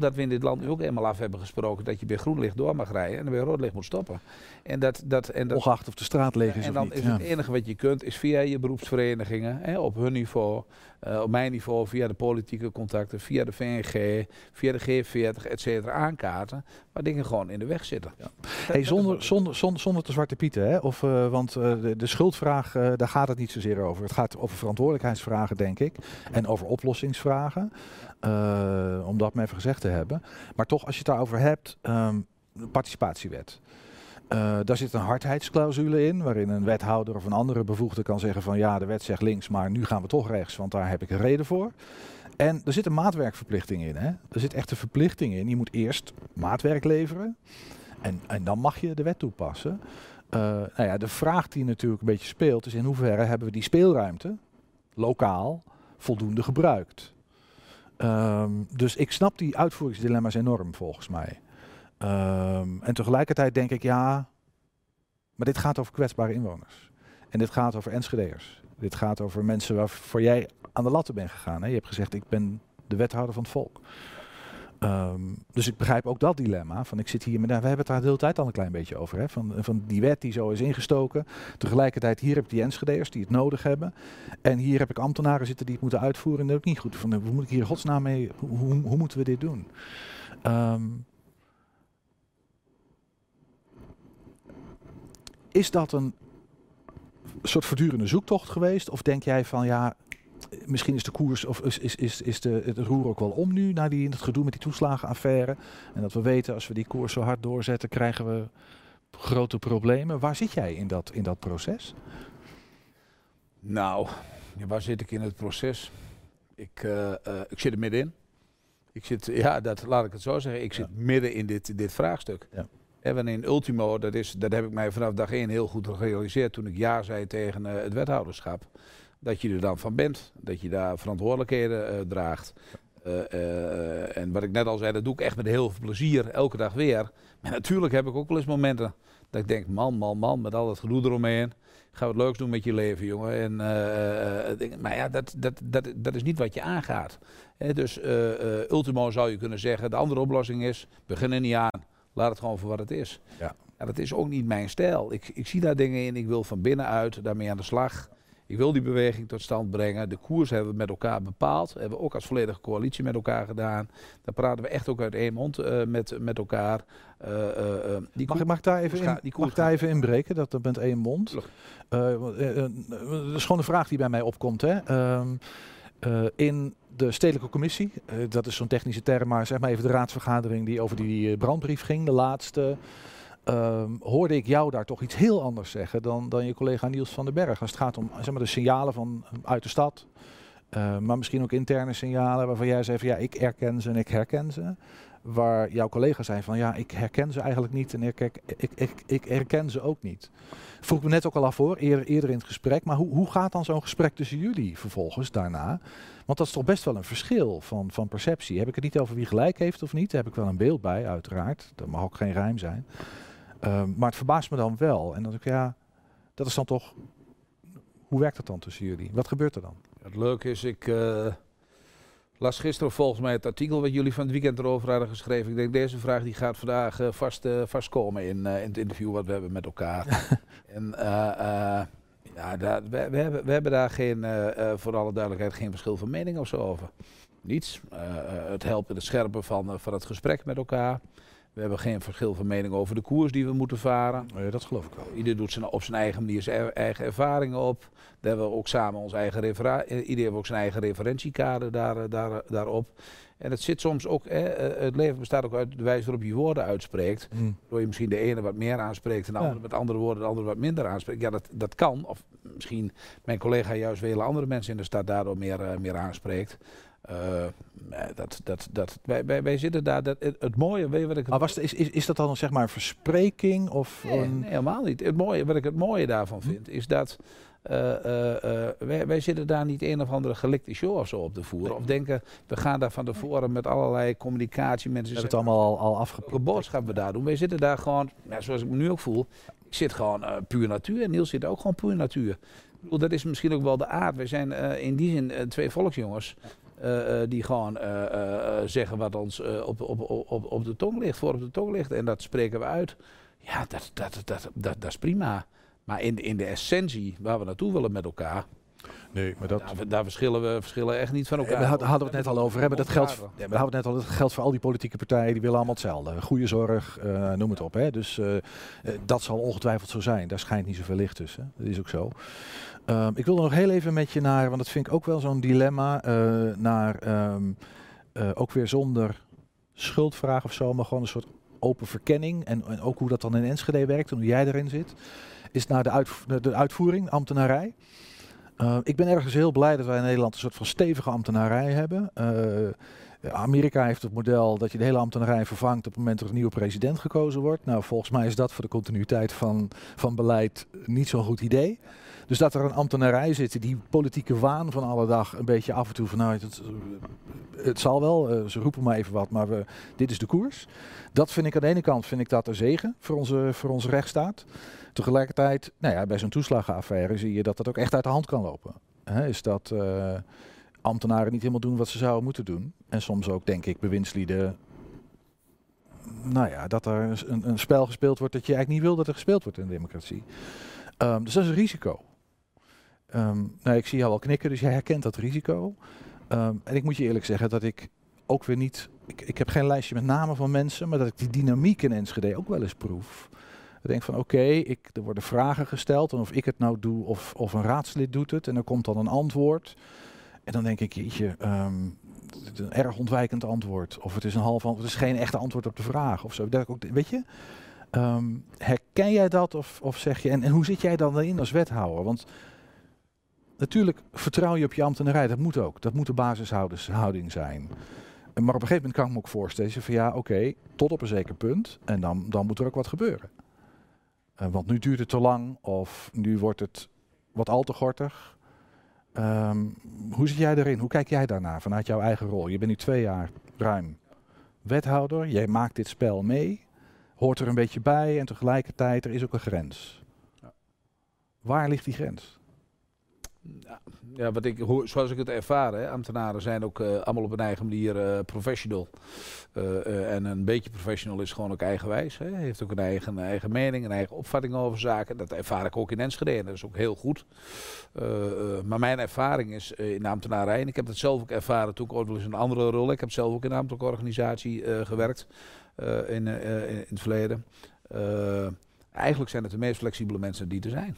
omdat we in dit land nu ook eenmaal af hebben gesproken dat je bij groen licht door mag rijden en bij rood licht moet stoppen. En dat, dat, en dat, Ongeacht of de straat leeg is En dan is het enige wat je kunt, is via je beroepsverenigingen, hè, op hun niveau, uh, op mijn niveau, via de politieke contacten, via de VNG, via de G40, et cetera, aankaarten, waar dingen gewoon in de weg zitten. Ja. Hey, zonder, zonder, zonder, zonder te zwarte pieten, hè? Of, uh, want uh, de, de, schuldvraag, daar gaat het niet zozeer over. Het gaat over verantwoordelijkheidsvragen, denk ik, en over oplossingsvragen. Om dat maar even gezegd te hebben. Maar toch, als je het daarover hebt, um, participatiewet. Uh, daar zit een hardheidsclausule in, waarin een wethouder of een andere bevoegde kan zeggen van ja, de wet zegt links, maar nu gaan we toch rechts, want daar heb ik een reden voor. En er zit een maatwerkverplichting in. Hè? Er zit echt een verplichting in. Je moet eerst maatwerk leveren en, en dan mag je de wet toepassen. Uh, nou ja, de vraag die natuurlijk een beetje speelt is in hoeverre hebben we die speelruimte lokaal voldoende gebruikt. Um, dus ik snap die uitvoeringsdilemma's enorm volgens mij. Um, en tegelijkertijd denk ik, ja, maar dit gaat over kwetsbare inwoners. En dit gaat over Enschedeers. Dit gaat over mensen waarvoor jij aan de latten bent gegaan. Hè? Je hebt gezegd, ik ben de wethouder van het volk. Um, dus ik begrijp ook dat dilemma. Van ik zit hier, maar we hebben het daar de hele tijd al een klein beetje over. Hè? Van, van die wet die zo is ingestoken. Tegelijkertijd, hier heb ik die Enschedeers die het nodig hebben. En hier heb ik ambtenaren zitten die het moeten uitvoeren. En dat is ook niet goed. Van, hoe moet ik hier godsnaam mee, hoe, hoe, moeten we dit doen? Um, Is dat een soort voortdurende zoektocht geweest? Of denk jij van ja, misschien is de koers of is, is, is, is de, het roer ook wel om nu naar die, het gedoe met die toeslagenaffaire? En dat we weten als we die koers zo hard doorzetten, krijgen we grote problemen. Waar zit jij in dat, in dat proces? Nou, waar zit ik in het proces? Ik, uh, uh, ik zit er middenin. Ik zit, ja, dat, laat ik het zo zeggen. Ik zit midden in dit, dit vraagstuk. Ja. En in Ultimo, dat, is, dat heb ik mij vanaf dag één heel goed gerealiseerd toen ik ja zei tegen uh, het wethouderschap. Dat je er dan van bent, dat je daar verantwoordelijkheden uh, draagt. Uh, en wat ik net al zei, dat doe ik echt met heel veel plezier, elke dag weer. Maar natuurlijk heb ik ook wel eens momenten dat ik denk, man, man, man, met al dat gedoe eromheen. Ga wat leuks doen met je leven, jongen. En, maar ja, dat, dat, dat, dat is niet wat je aangaat. dus Ultimo zou je kunnen zeggen, de andere oplossing is, begin er niet aan. Laat het gewoon voor wat het is. Ja. En dat is ook niet mijn stijl. Ik, ik zie daar dingen in. Ik wil van binnenuit daarmee aan de slag. Ik wil die beweging tot stand brengen. De koers hebben we met elkaar bepaald. Hebben we ook als volledige coalitie met elkaar gedaan. Daar praten we echt ook uit één mond uh, met, met elkaar. Uh, uh, die mag, mag ik daar even, in, die mag daar even inbreken? Dat met één mond. dat is gewoon een vraag die bij mij opkomt. Hè? Ehm, in de stedelijke commissie, dat is zo'n technische term, maar zeg maar even de raadsvergadering die over die eh, brandbrief ging, de laatste. Um, hoorde ik jou daar toch iets heel anders zeggen dan, dan je collega Niels van den Berg. Als het gaat om zeg maar, de signalen van, uit de stad, uh, maar misschien ook interne signalen waarvan jij zei van ja, ik erken ze en ik herken ze. waar jouw collega zei van ja, ik herken ze eigenlijk niet en ik, ik, ik, ik, herken ze ook niet. Vroeg me net ook al af voor, eerder, eerder in het gesprek, maar hoe, hoe gaat dan zo'n gesprek tussen jullie vervolgens daarna? Want dat is toch best wel een verschil van, van perceptie. Heb ik het niet over wie gelijk heeft of niet? Daar heb ik wel een beeld bij, uiteraard. Dat mag ook geen rijm zijn. Ehm, maar het verbaast me dan wel. En dat ik, ja, dat is dan toch. Hoe werkt dat dan tussen jullie? Wat gebeurt er dan? Het leuke is, ik uh, las gisteren volgens mij het artikel wat jullie van het weekend erover hadden geschreven. Ik denk, deze vraag die gaat vandaag uh, vast, uh, vast komen in, in het interview wat we hebben met elkaar. en ja, daar, we, we, hebben, we hebben daar geen, voor alle duidelijkheid geen verschil van mening of zo over. Niets. het helpt in het scherpen van, van het gesprek met elkaar. We hebben geen verschil van mening over de koers die we moeten varen. Ja, dat geloof ik wel. Ieder doet zijn, op zijn eigen manier zijn eigen ervaringen op. Daar hebben we ook samen ons eigen eh, Ieder heeft ook zijn eigen referentiekader daar, eh, daar, eh, daarop. En het zit soms ook, het leven bestaat ook uit de wijze waarop je woorden uitspreekt. Mm. Door je misschien de ene wat meer aanspreekt en de andere met andere woorden de andere wat minder aanspreekt. Ja, dat, dat kan. Of misschien mijn collega juist vele andere mensen in de stad daardoor meer, meer aanspreekt. Uh, dat, dat, dat, wij, wij, wij zitten daar. Dat, het, mooie, weet je wat ik. Maar was is, is, is dat dan zeg maar een verspreking? Of nee, een... nee, helemaal niet. Het mooie, wat ik het mooie daarvan vind, is dat. Uh, uh, wij, wij, zitten daar niet een of andere gelikte show of zo op te voeren. Of denken, we gaan daar van tevoren met allerlei communicatie mensen. We hebben het allemaal al, al afgeprobeerd. boodschappen daar doen. Wij zitten daar gewoon, ja, zoals ik me nu ook voel. Ik zit gewoon puur natuur. En Niels zit ook gewoon puur natuur. Ik bedoel, dat is misschien ook wel de aard. Wij zijn in die zin twee volksjongens. Uh, die gewoon uh, zeggen wat ons op, op, op, op de tong ligt, voor op de tong ligt. En dat spreken we uit. Ja, dat, dat, dat, dat, dat is prima. Maar in, in de essentie waar we naartoe willen met elkaar. Nee, maar dat... Daar, daar verschillen we verschillen echt niet van elkaar. We hadden, hadden we het net al over. Hebben dat geldt, ja, we hadden het net al. Dat geldt voor al die politieke partijen. Die willen allemaal hetzelfde. Goede zorg, noem het op. Hè. Dus dat zal ongetwijfeld zo zijn. Daar schijnt niet zoveel licht tussen. Dat is ook zo. Um, ik wilde nog heel even met je naar, want dat vind ik ook wel zo'n dilemma, uh, naar um, uh, ook weer zonder schuldvraag of zo, maar gewoon een soort open verkenning. En, en ook hoe dat dan in Enschede werkt en hoe jij erin zit. Is naar de, de uitvoering, ambtenarij. Uh, ik ben ergens heel blij dat wij in Nederland een soort van stevige ambtenarij hebben. Amerika heeft het model dat je de hele ambtenarij vervangt op het moment dat er een nieuwe president gekozen wordt. Nou, volgens mij is dat voor de continuïteit van, van beleid niet zo'n goed idee. Dus dat er een ambtenarij zit die politieke waan van alle dag een beetje af en toe vanuit het, het zal wel, uh, ze roepen maar even wat, maar we, dit is de koers. Dat vind ik aan de ene kant vind ik dat een zegen voor onze, voor onze rechtsstaat. Tegelijkertijd, nou ja, bij zo'n toeslagenaffaire zie je dat dat ook echt uit de hand kan lopen. Is dat uh, ambtenaren niet helemaal doen wat ze zouden moeten doen. En soms ook, denk ik, bewindslieden nou ja, dat er een, een, spel gespeeld wordt dat je eigenlijk niet wil dat er gespeeld wordt in de democratie. Um, dus dat is een risico. Um, nou, ik zie jou al knikken, dus jij herkent dat risico. Um, en ik moet je eerlijk zeggen dat ik ook weer niet. Ik, ik heb geen lijstje met namen van mensen, maar dat ik die dynamiek in Enschede ook wel eens proef. Ik denk van oké, okay, er worden vragen gesteld en of ik het nou doe of, of een raadslid doet het en er komt dan een antwoord. En dan denk ik, jeetje, um, een erg ontwijkend antwoord. Of het is een half antwoord, het is geen echte antwoord op de vraag of zo. Ik ook, weet je, herken jij dat of, of zeg je, en, en hoe zit jij dan in als wethouder? Want natuurlijk vertrouw je op je ambtenarij, dat moet ook. Dat moet de basishouding zijn. Maar op een gegeven moment kan ik me ook voorstellen van ja, oké, tot op een zeker punt. En dan, dan moet er ook wat gebeuren. Uh, want nu duurt het te lang of nu wordt het wat al te gortig. Um, hoe zit jij erin? Hoe kijk jij daarnaar vanuit jouw eigen rol? Je bent nu twee jaar ruim wethouder. Jij maakt dit spel mee. Hoort er een beetje bij en tegelijkertijd er is ook een grens. Ja. Waar ligt die grens? Ja, wat ik, zoals ik het ervaar, hè, ambtenaren zijn ook uh, allemaal op een eigen manier uh, professional. Uh, en een beetje professional is gewoon ook eigenwijs. Hè. Heeft ook een eigen, eigen mening, een eigen opvatting over zaken. Dat ervaar ik ook in Enschede en dat is ook heel goed. maar mijn ervaring is in de ambtenarij, en ik heb het zelf ook ervaren toen ik ooit wel eens een andere rol. Ik heb zelf ook in een ambtelijke organisatie gewerkt in, in, het verleden. eigenlijk zijn het de meest flexibele mensen die er zijn.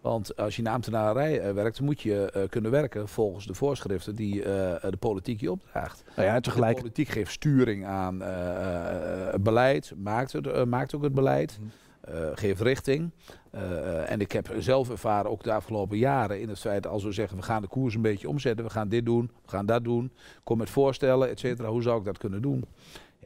Want als je in de ambtenarij uh, werkt, moet je uh, kunnen werken volgens de voorschriften die uh, de politiek je opdraagt. Nou ja, tegelijk... De politiek geeft sturing aan het beleid, maakt, het, maakt ook het beleid, mm. geeft richting. en ik heb zelf ervaren, ook de afgelopen jaren, in het feit als we zeggen we gaan de koers een beetje omzetten, we gaan dit doen, we gaan dat doen, kom met voorstellen, et cetera, hoe zou ik dat kunnen doen?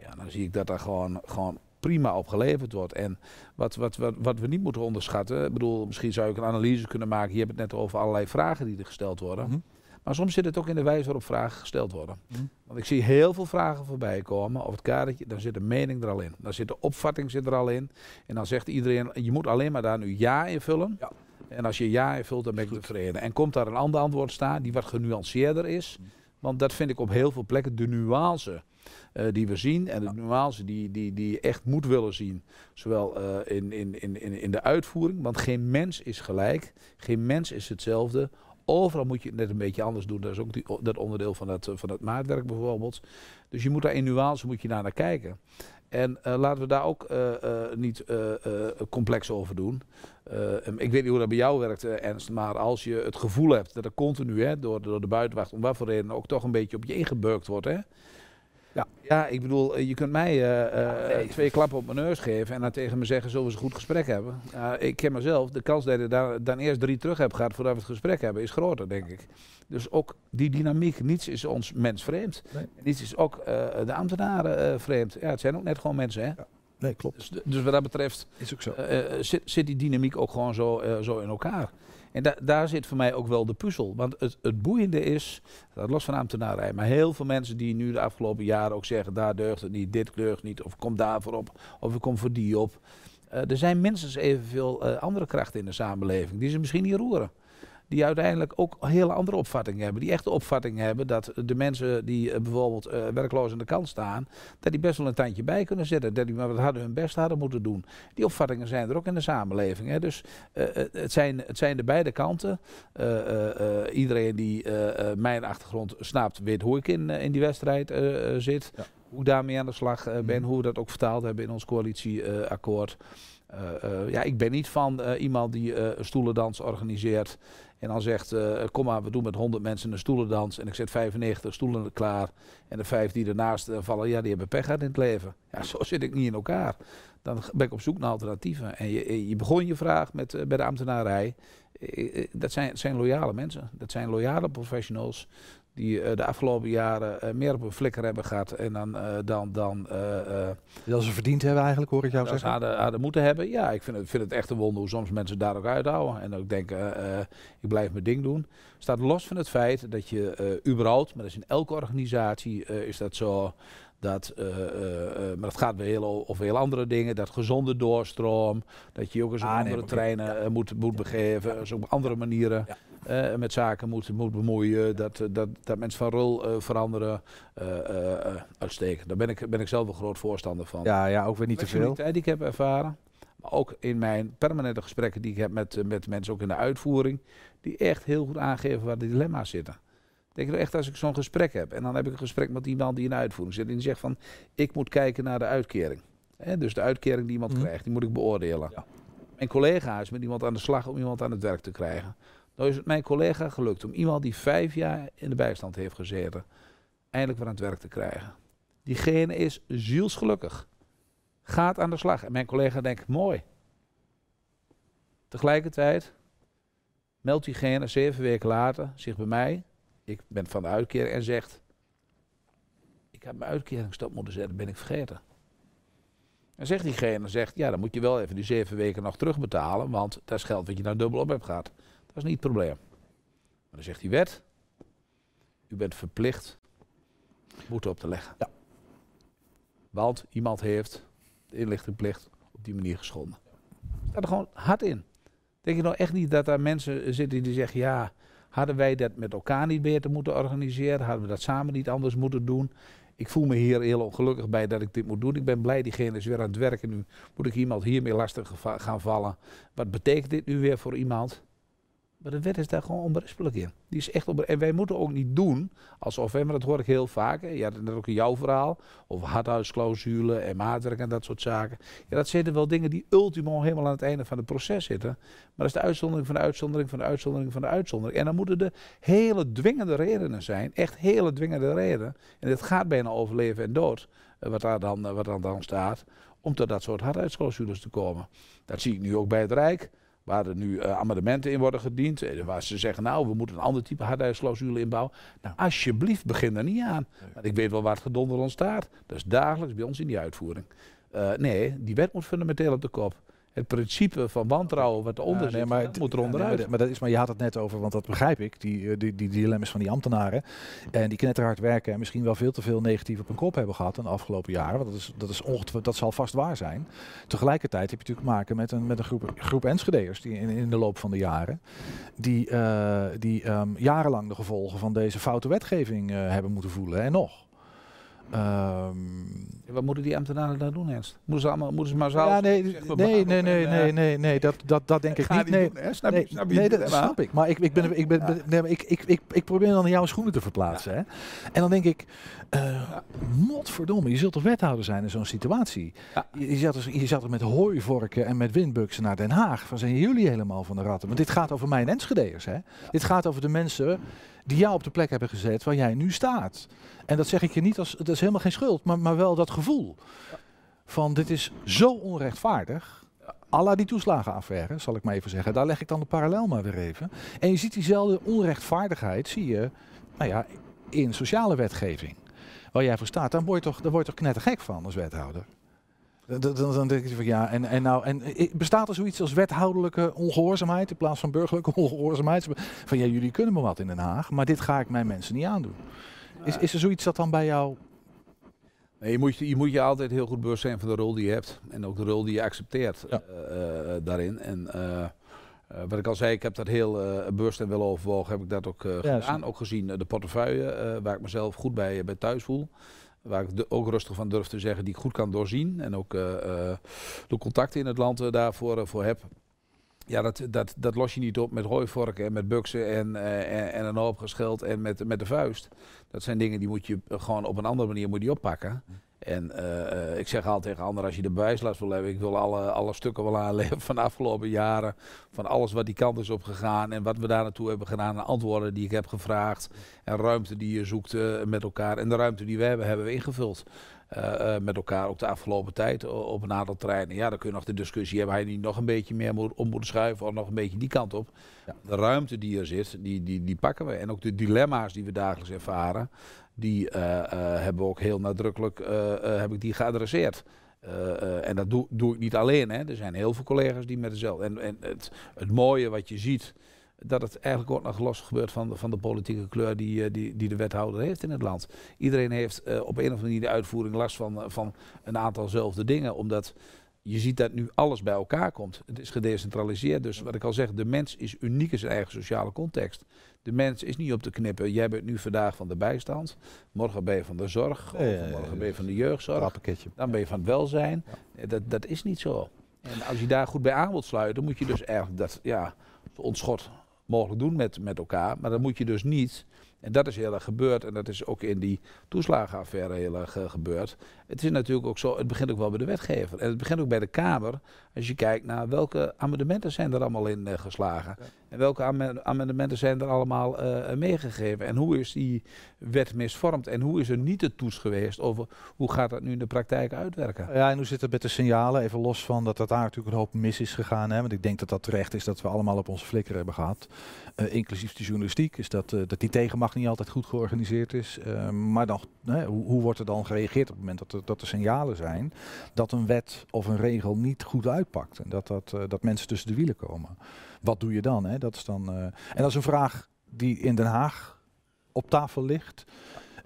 Ja, dan zie ik dat daar gewoon, gewoon prima op geleverd wordt. En wat, wat, wat, wat we niet moeten onderschatten, ik bedoel, misschien zou ik een analyse kunnen maken. Je hebt het net over allerlei vragen die er gesteld worden. Mhm. Maar soms zit het ook in de wijze waarop vragen gesteld worden. Mhm. Want ik zie heel veel vragen voorbij komen het kadertje. Dan zit de mening er al in. Dan zit de opvatting zit er al in. En dan zegt iedereen, je moet alleen maar daar nu ja invullen. Ja. En als je ja invult, dan ben ik tevreden. En komt daar een ander antwoord staan, die wat genuanceerder is. Mhm. Want dat vind ik op heel veel plekken de nuance eh, die we zien. En de nuance die, die, die je echt moet willen zien. Zowel eh, in, in, in, in in de uitvoering. Want geen mens is gelijk. Geen mens is hetzelfde. Overal moet je het net een beetje anders doen. Dat is ook die, dat onderdeel van dat, eh, van dat maatwerk bijvoorbeeld. Dus je moet daar in nuance moet je naar, naar kijken. En eh, laten we daar ook niet complex over doen. Ik weet niet hoe dat bij jou werkt, Ernst. Maar als je het gevoel hebt dat er continu hè, door, door de buitenwacht, om wat voor reden ook toch een beetje op je ingeburkt wordt. Hè? Ja. ja, ik bedoel, eh, je kunt mij eh, eh, nee. twee klappen op mijn neus geven en dan tegen me zeggen, zullen we eens een goed gesprek hebben? Ja, ik ken mezelf, de kans dat je daar dan eerst drie terug hebt gehad voordat we het gesprek hebben, is groter, denk ik. Dus ook die dynamiek, niets is ons mens vreemd. Nee. Niets is ook de ambtenaren vreemd. Ja, het zijn ook net gewoon mensen, hè? Nee, klopt. Dus, dus wat dat betreft Is ook zo. zit, zit die dynamiek ook gewoon zo, zo in elkaar. En da daar zit voor mij ook wel de puzzel. Want het, het boeiende is, dat los van ambtenarij, maar heel veel mensen die nu de afgelopen jaren ook zeggen, daar deugt het niet, dit deugt niet, of kom daarvoor op, of ik kom voor die op. Eh, er zijn minstens evenveel eh, andere krachten in de samenleving die ze misschien niet roeren. Die uiteindelijk ook hele andere opvattingen hebben. Die echt de opvatting hebben dat de mensen die eh, bijvoorbeeld eh, werkloos aan de kant staan, dat die best wel een tandje bij kunnen zetten. Dat die maar wat hadden hun best hadden moeten doen. Die opvattingen zijn er ook in de samenleving. Hè. Dus eh, het, zijn, het zijn de beide kanten. Iedereen die mijn achtergrond snapt, weet hoe ik in, in die wedstrijd zit. Ja. Hoe ik daarmee aan de slag ben. Mhm. Hoe we dat ook vertaald hebben in ons coalitieakkoord. Ja, ik ben niet van iemand die stoelendans organiseert. En dan zegt, eh, kom maar, we doen met 100 mensen een stoelendans. En ik zet 95 stoelen klaar. En de vijf die ernaast eh, vallen, ja, die hebben pech gehad in het leven. Ja, zo zit ik niet in elkaar. Dan ben ik op zoek naar alternatieven. En je, je begon je vraag met, eh, bij de ambtenarij. Eh, eh, dat zijn, zijn loyale mensen. Dat zijn loyale professionals. Die eh, de afgelopen jaren eh, meer op een flikker hebben gehad. En dan, eh, dan, dan Dat ze verdiend hebben eigenlijk, hoor ik jou dat ze zeggen. hadden, hadden moeten hebben. Ja, ik vind het, vind het echt een wonder hoe soms mensen daar ook uithouden. En ook denken, ik blijf mijn ding doen. Staat los van het feit dat je überhaupt, maar dat is in elke organisatie is dat zo. Dat, maar het gaat weer heel, over heel andere dingen. Dat gezonde doorstroom. Dat je ook eens op Ah, nee, andere treinen moet, moet begeven. Dus op andere manieren Eh, met zaken moet, moet bemoeien. Dat, eh, dat, dat mensen van rol eh, veranderen. uitstekend. Daar ben ik, ben ik zelf een groot voorstander van Ja, ja, ook weer niet te veel. die ik heb ervaren. Maar ook in mijn permanente gesprekken die ik heb met, met mensen, ook in de uitvoering. Die echt heel goed aangeven waar de dilemma's zitten. Ik denk nou echt als ik zo'n gesprek heb. En dan heb ik een gesprek met iemand die in de uitvoering zit. En die zegt van, ik moet kijken naar de uitkering. Dus de uitkering die iemand Mhm. krijgt, die moet ik beoordelen. Ja. Mijn collega is met iemand aan de slag om iemand aan het werk te krijgen. Nou is het mijn collega gelukt om iemand die vijf jaar in de bijstand heeft gezeten, eindelijk weer aan het werk te krijgen. Diegene is zielsgelukkig. Gaat aan de slag. En mijn collega denkt, mooi. Tegelijkertijd meldt diegene zeven weken later zich bij mij, ik ben van de uitkering, en zegt, ik heb mijn uitkering stop moeten zetten, ben ik vergeten. En zegt diegene, zegt, ja, dan moet je wel even die zeven weken nog terugbetalen, want dat is geld wat je nou dubbel op hebt gehad. Dat is niet het probleem. Maar dan zegt die wet, u bent verplicht boete op te leggen. Ja. Want iemand heeft de inlichtingplicht op die manier geschonden. Staat er gewoon hard in. Denk je nou echt niet dat daar mensen zitten die zeggen, ja, hadden wij dat met elkaar niet beter moeten organiseren? Hadden we dat samen niet anders moeten doen? Ik voel me hier heel ongelukkig bij dat ik dit moet doen. Ik ben blij, diegene is weer aan het werken nu. Moet ik iemand hiermee lastig gaan vallen? Wat betekent dit nu weer voor iemand? Maar de wet is daar gewoon onberispelijk in. Die is echt onbe- en wij moeten ook niet doen alsof, hè, maar dat hoor ik heel vaak. Hè. Het net ook in jouw verhaal over hardhuisclausule en maatwerk en dat soort zaken. Ja, dat zitten wel dingen die ultimo helemaal aan het einde van het proces zitten. Maar dat is de uitzondering van de uitzondering van de uitzondering van de uitzondering. En dan moeten er hele dwingende redenen zijn. Echt hele dwingende redenen. En het gaat bijna over leven en dood. eh, Wat daar dan, eh, wat dan, dan staat. Om tot dat soort hardheidsclausules te komen. Dat zie ik nu ook bij het Rijk. Waar er nu uh, amendementen in worden gediend. Waar ze zeggen, nou, we moeten een ander type hardheidsclausule inbouwen. Nou, alsjeblieft, begin er niet aan. Want ik weet wel waar het gedonder ontstaat. Dat is dagelijks bij ons in die uitvoering. Uh, nee, die wet moet fundamenteel op de kop het principe van wantrouwen wat eronder ja, nee, zit, maar moet er onderuit. Nee, maar, dat is, maar je had het net over, want dat begrijp ik, die, eh, die, die dilemma's van die ambtenaren. En die knetterhard werken en misschien wel veel te veel negatief op hun kop hebben gehad in de afgelopen jaren. Want dat, is, dat, is ongetwijfeld, dat zal vast waar zijn. Tegelijkertijd heb je natuurlijk maken met een, met een groep, groep Enschede'ers die in, in de loop van de jaren, die, uh, die um, jarenlang de gevolgen van deze foute wetgeving uh, hebben moeten voelen. En nog. Um, wat moeten die ambtenaren daar doen, Ernst? Moeten ze, allemaal, moeten ze maar zelf... Ja, nee, nee, nee, nee, nee, nee, nee, dat, dat, dat denk ik niet. Nee, doen, snap, nee, snap, nee, dat snap ik. Maar ik, ik, ben, ik, ben, nee, ik, ik, ik, ik probeer dan jouw schoenen te verplaatsen. Hè? En dan denk ik, uh, motverdomme, je zult toch wethouder zijn in zo'n situatie? Je, je, zat er, je zat er met hooivorken en met windbuksen naar Den Haag. Van zijn jullie helemaal van de ratten? Want dit gaat over mijn Enschede'ers, hè? Dit gaat over de mensen die jou op de plek hebben gezet waar jij nu staat. En dat zeg ik je niet als, dat is helemaal geen schuld, maar, maar wel dat gevoel van dit is zo onrechtvaardig. Alla die toeslagenaffaire, zal ik maar even zeggen. Daar leg ik dan de parallel maar weer even. En je ziet diezelfde onrechtvaardigheid, zie je, nou ja, in sociale wetgeving. Waar jij voor staat, dan word je toch, daar word je toch knettergek van als wethouder. Dan, dan, denk je van ja, en, en, nou, en bestaat er zoiets als wethoudelijke ongehoorzaamheid in plaats van burgerlijke ongehoorzaamheid? Van ja, jullie kunnen me wat in Den Haag, maar dit ga ik mijn mensen niet aandoen. Is, is er zoiets dat dan bij jou Nee, je, moet, je moet je altijd heel goed bewust zijn van de rol die je hebt. En ook de rol die je accepteert ja. uh, daarin. En uh, wat ik al zei, ik heb dat heel bewust en wel overwogen. Heb ik dat ook ja, gedaan. Ook gezien de portefeuille, waar ik mezelf goed bij, bij thuis voel. Waar ik de, ook rustig van durf te zeggen, die ik goed kan doorzien. En ook de contacten in het land daarvoor voor heb. Ja, dat, dat, dat los je niet op met hooivorken en met buksen en, en, en, een hoop gescheld en met, met de vuist. Dat zijn dingen die moet je gewoon op een andere manier moet je oppakken. En uh, ik zeg altijd tegen anderen, als je de bewijslast wil hebben, ik wil alle, alle stukken wel aanleveren van de afgelopen jaren. Van alles wat die kant is op gegaan en wat we daar naartoe hebben gedaan. En antwoorden die ik heb gevraagd. En ruimte die je zoekt uh, met elkaar. En de ruimte die we hebben, hebben we ingevuld. Uh, met elkaar ook de afgelopen tijd op een aantal terreinen. Ja, dan kun je nog de discussie hebben. Hij niet nog een beetje meer moet, om moeten schuiven of nog een beetje die kant op. Ja. De ruimte die er zit, die, die, die pakken we. En ook de dilemma's die we dagelijks ervaren die uh, uh, hebben we ook heel nadrukkelijk uh, heb ik die geadresseerd. en dat doe, doe, ik niet alleen. Hè. Er zijn heel veel collega's die met dezelfde. En, en het, het, mooie wat je ziet, dat het eigenlijk ook nog los gebeurt van de, van de politieke kleur die, die, die de wethouder heeft in het land. Iedereen heeft op een of andere manier de uitvoering last van, van een aantalzelfde dingen. Omdat je ziet dat nu alles bij elkaar komt. Het is gedecentraliseerd. Dus wat ik al zeg, de mens is uniek in zijn eigen sociale context. De mens is niet op te knippen. Jij bent nu vandaag van de bijstand. Morgen ben je van de zorg. Ja, morgen ben je van de jeugdzorg. Dan ben je van het welzijn. Dat, dat is niet zo. En als je daar goed bij aan wilt sluiten, moet je dus eigenlijk dat ja, ontschot mogelijk doen met, met elkaar. Maar dan moet je dus niet en dat is heel erg gebeurd. En dat is ook in die toeslagenaffaire heel erg uh, gebeurd. Het is natuurlijk ook zo, het begint ook wel bij de wetgever. En het begint ook bij de Kamer. Als je kijkt naar welke amendementen zijn er allemaal in uh, geslagen. En welke amendementen zijn er allemaal uh, meegegeven. En hoe is die wet misvormd. En hoe is er niet de toets geweest over hoe gaat dat nu in de praktijk uitwerken. Ja, en hoe zit het met de signalen? Even los van dat dat daar natuurlijk een hoop mis is gegaan. Hè? Want ik denk dat dat terecht is dat we allemaal op onze flikker hebben gehad. inclusief de journalistiek. Is dat, dat die tegenmacht niet altijd goed georganiseerd is. Uh, maar dan, hè, hoe, hoe, wordt er dan gereageerd op het moment dat er, dat er signalen zijn dat een wet of een regel niet goed uitpakt en dat, dat, uh, dat mensen tussen de wielen komen? Wat doe je dan? Hè? Dat is dan uh, en dat is een vraag die in Den Haag op tafel ligt.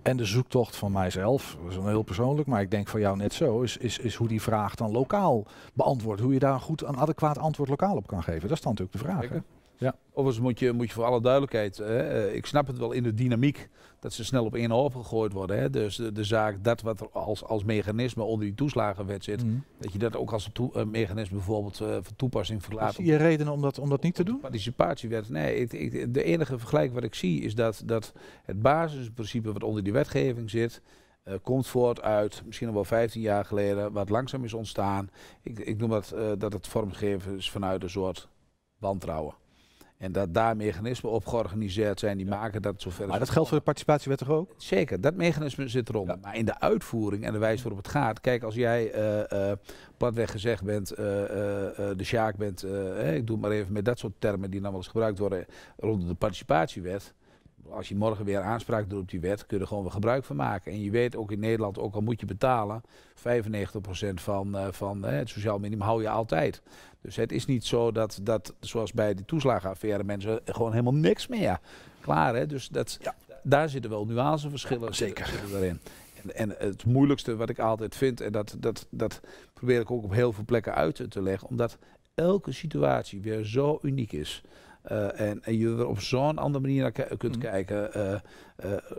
En de zoektocht van mijzelf, dat is heel persoonlijk, maar ik denk van jou net zo, is, is, is hoe die vraag dan lokaal beantwoord. Hoe je daar goed een adequaat antwoord lokaal op kan geven. Dat is dan natuurlijk de vraag. Ja. Overigens moet je, moet je voor alle duidelijkheid, hè, eh, ik snap het wel in de dynamiek dat ze snel op één hoop gegooid worden. Hè. Dus de, de, zaak, dat wat er als, als mechanisme onder die toeslagenwet zit, mm. dat je dat ook als een uh, mechanisme bijvoorbeeld uh, van toepassing verlaat. Zie je reden om dat, om dat niet te doen? Participatiewet, nee. Ik, ik, de enige vergelijking wat ik zie is dat, dat het basisprincipe wat onder die wetgeving zit, uh, komt voort uit, misschien al wel 15 jaar geleden, wat langzaam is ontstaan. Ik, ik noem dat, dat het vormgeven is vanuit een soort wantrouwen. En dat daar mechanismen op georganiseerd zijn die maken dat zover. Maar dat geldt voor de participatiewet toch ook? Zeker, dat mechanisme zit eronder. Maar in de uitvoering en de wijze waarop het gaat. Kijk, als jij uh, platweg gezegd bent, de Sjaak bent, ik doe het maar even met dat soort termen die dan wel eens gebruikt worden rond de participatiewet als je morgen weer aanspraak doet op die wet, kun je er gewoon weer gebruik van maken. En je weet ook in Nederland, ook al moet je betalen, 95% van, uh, van uh, het sociaal minimum hou je altijd. Dus het is niet zo dat, dat zoals bij de toeslagenaffaire, mensen gewoon helemaal niks meer. Klaar hè? Dus dat, ja. daar zitten wel nuanceverschillen Zeker. erin. En, en, het moeilijkste wat ik altijd vind, en dat, dat, dat probeer ik ook op heel veel plekken uit te leggen, omdat elke situatie weer zo uniek is. Uh, en, en, je er op zo'n andere manier naar kunt mm. kijken. Uh, uh,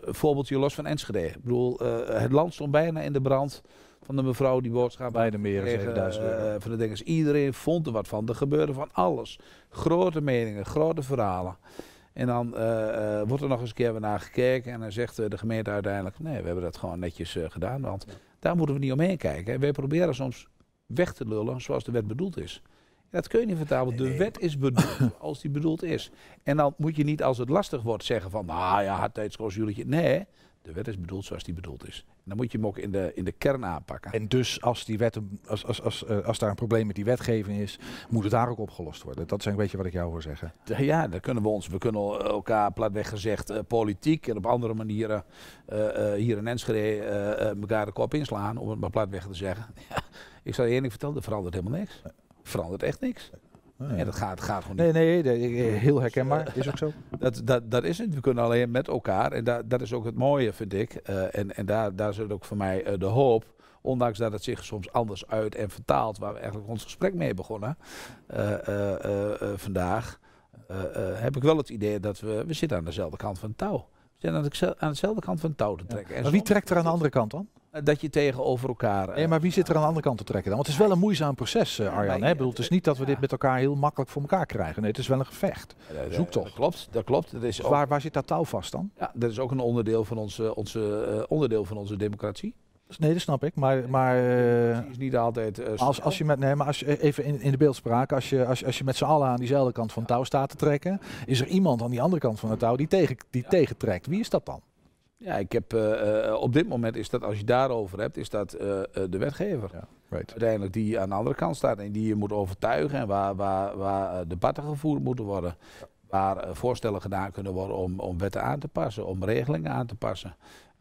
een voorbeeldje los van Enschede. Ik bedoel, het land stond bijna in de brand van de mevrouw die boodschap bij de 7000 euro. van de dingen. Iedereen vond er wat van. Er gebeurde van alles. Grote meningen, grote verhalen. En dan wordt er nog eens een keer naar gekeken. En dan zegt de gemeente uiteindelijk: nee, we hebben dat gewoon netjes gedaan. Want daar moeten we niet omheen kijken. Wij proberen soms weg te lullen zoals de wet bedoeld is. Dat kun je niet vertalen. De wet is bedoeld als die bedoeld is. En dan moet je niet als het lastig wordt zeggen van, nou ja, jullie. Nee, de wet is bedoeld zoals die bedoeld is. En dan moet je hem ook in de, in de kern aanpakken. En dus als, die wet, als, als, als, uh, als daar een probleem met die wetgeving is, moet het daar ook opgelost worden. Dat is een beetje wat ik jou hoor zeggen. Ja, dan kunnen we ons, we kunnen elkaar platweg gezegd uh, politiek en op andere manieren uh, hier in Enschede elkaar de kop inslaan, om het maar platweg te zeggen. Ja, ik zal je eerlijk vertellen, er verandert helemaal niks verandert echt niks. Ja. dat gaat, gaat gewoon niet. Nee, nee, heel herkenbaar. Is ook zo. Dat, dat, dat is het. We kunnen alleen met elkaar. En dat, dat is ook het mooie, vind ik. Uh, en en daar, daar zit ook voor mij uh, de hoop. Ondanks dat het zich soms anders uit en vertaalt. Waar we eigenlijk ons gesprek mee begonnen. Uh, vandaag. heb ik wel het idee dat we... We zitten aan dezelfde kant van het touw. We zitten aan, dezelfde kant van het touw te trekken. Ja. Maar wie trekt er aan de andere kant dan? Eh, dat je tegenover elkaar. Nee, maar wie zit er aan de andere kant te trekken dan? Want het is wel een moeizaam proces, uh, Arjan. Hè? Bedoel, het is niet dat we dit met elkaar heel makkelijk voor elkaar krijgen. Nee, het is wel een gevecht. Zoek toch. Dat klopt, dat klopt. Dat is dus waar, waar zit dat touw vast dan? Ja, dat is ook een onderdeel van onze, onze, uh, onderdeel van onze democratie. Nee, dat snap ik. Maar, maar is niet altijd. als, als je met, nee, maar als je even in, in de beeldspraak, als je, als, als je met z'n allen aan diezelfde kant van het touw staat te trekken, is er iemand aan die andere kant van het touw die, tegen, die ja. tegentrekt. Wie is dat dan? Ja, ik heb uh, op dit moment is dat, als je daarover hebt, is dat de wetgever. Ja, right. Uiteindelijk die aan de andere kant staat en die je moet overtuigen en waar, waar, waar debatten gevoerd moeten worden. Ja. Waar voorstellen gedaan kunnen worden om, om wetten aan te passen, om regelingen aan te passen.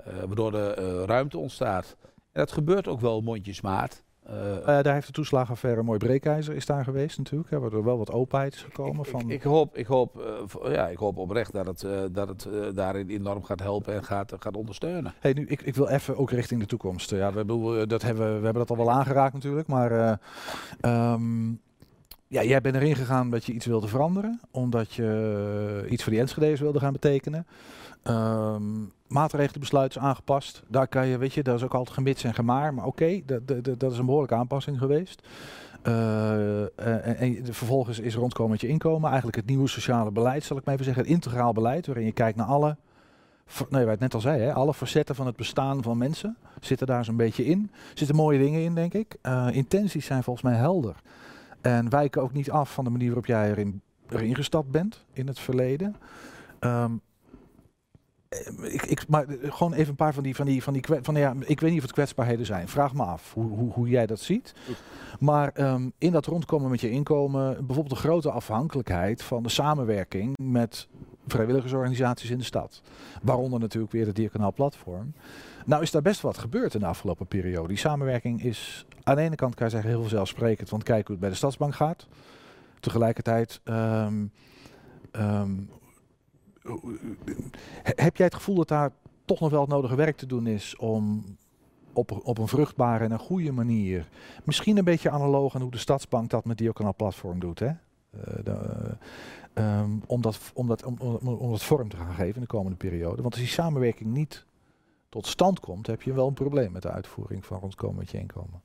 waardoor er ruimte ontstaat. En dat gebeurt ook wel mondjesmaat. Uh, daar heeft de toeslagenaffaire mooi breekijzer is daar geweest natuurlijk. Hè, waardoor wel wat openheid is gekomen. Ik, van... ik, ik hoop, ik, hoop, uh, ja, ik hoop oprecht dat het, uh, dat het daarin enorm gaat helpen en gaat, gaat ondersteunen. Hey, nu, ik, ik wil even ook richting de toekomst. ja, we, dat hebben, we hebben dat al wel aangeraakt natuurlijk. Maar um, ja, jij bent erin gegaan dat je iets wilde veranderen. Omdat je iets voor die Enschede's wilde gaan betekenen. Um, maatregelenbesluit is aangepast. Daar kan je, weet je, dat is ook altijd gemits en gemaar. Maar oké, dat, is een behoorlijke aanpassing geweest. Uh, en, en, vervolgens is rondkomen met je inkomen. Eigenlijk het nieuwe sociale beleid, zal ik maar even zeggen. Het integraal beleid, waarin je kijkt naar alle, nee, wat net al zei, hè, alle facetten van het bestaan van mensen. Zitten daar zo'n beetje in. Zitten mooie dingen in, denk ik. Intenties zijn volgens mij helder. En wijken ook niet af van de manier waarop jij erin, erin gestapt bent in het verleden. Um, eh, ik, ik, maar eh, gewoon even een paar van die, van die, van die van, ja, ik weet niet of het kwetsbaarheden zijn. Vraag me af hoe, hoe, hoe jij dat ziet. Maar um, in dat rondkomen met je inkomen, bijvoorbeeld de grote afhankelijkheid van de samenwerking met vrijwilligersorganisaties in de stad. Waaronder natuurlijk weer het Diakonaal Platform. Nou is daar best wat gebeurd in de afgelopen periode. Die samenwerking is aan de ene kant, kan je zeggen, heel vanzelfsprekend. Want kijk hoe het bij de Stadsbank gaat. Tegelijkertijd um, um, heb jij het gevoel dat daar toch nog wel het nodige werk te doen is om op, op een vruchtbare en een goede manier, misschien een beetje analoog aan hoe de Stadsbank dat met Diokanaal Platform doet, hè? Uh, de, um, om, dat, om, dat, om dat vorm te gaan geven in de komende periode. Want als die samenwerking niet tot stand komt, heb je wel een probleem met de uitvoering van rondkomen met je inkomen.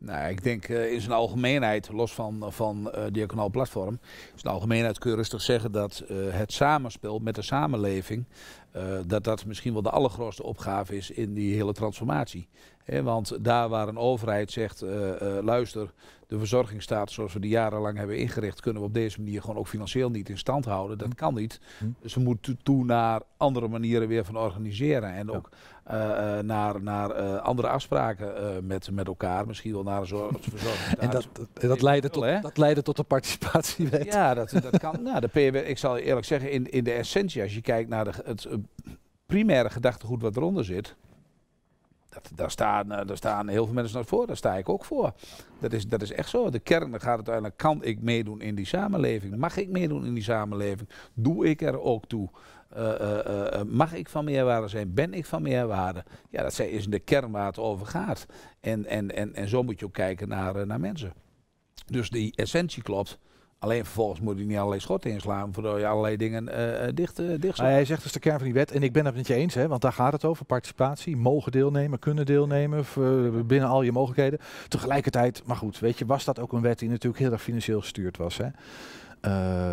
Nou, ik denk uh, in zijn algemeenheid, los van, van uh, Diaconaal Platform, in zijn algemeenheid kun je rustig zeggen dat uh, het samenspel met de samenleving eh, dat dat misschien wel de allergrootste opgave is in die hele transformatie. Want daar waar een overheid zegt, eh, eh, luister, de verzorgingsstaat zoals we die jarenlang hebben ingericht, kunnen we op deze manier gewoon ook financieel niet in stand houden. Dat kan niet. Hm. Dus we moeten toe naar andere manieren weer van organiseren. En ook eh, eh, naar, naar eh, andere afspraken eh, met, met elkaar. Misschien wel naar een soort verzorgingsstaat. En dat, dat, dat, leidde tot, hè? dat leidde tot de participatiewet. Ja, dat, dat kan. nou, de PW, ik zal eerlijk zeggen, in, in de essentie, als je kijkt naar de, het eh, primaire gedachtegoed wat eronder zit. Dat, daar, staan, eh, daar staan heel veel mensen naar voor, daar sta ik ook voor. Dat is, dat is echt zo. De kern gaat uiteindelijk, kan ik meedoen in die samenleving? Mag ik meedoen in die samenleving? Doe ik er ook toe? Eh, eh, mag ik van meerwaarde zijn? Ben ik van meerwaarde? Ja, dat is de kern waar het over gaat. En, en, en, en zo moet je ook kijken naar, naar mensen. Dus die essentie klopt. Alleen vervolgens moet je niet allerlei schotten inslaan, waardoor je allerlei dingen eh, eh, dicht, eh, dicht hij zegt dus de kern van die wet, en ik ben het met je eens, hè, want daar gaat het over, participatie, mogen deelnemen, kunnen deelnemen, binnen al je mogelijkheden. Tegelijkertijd, maar goed, weet je, was dat ook een wet die natuurlijk heel erg financieel gestuurd was. Hè?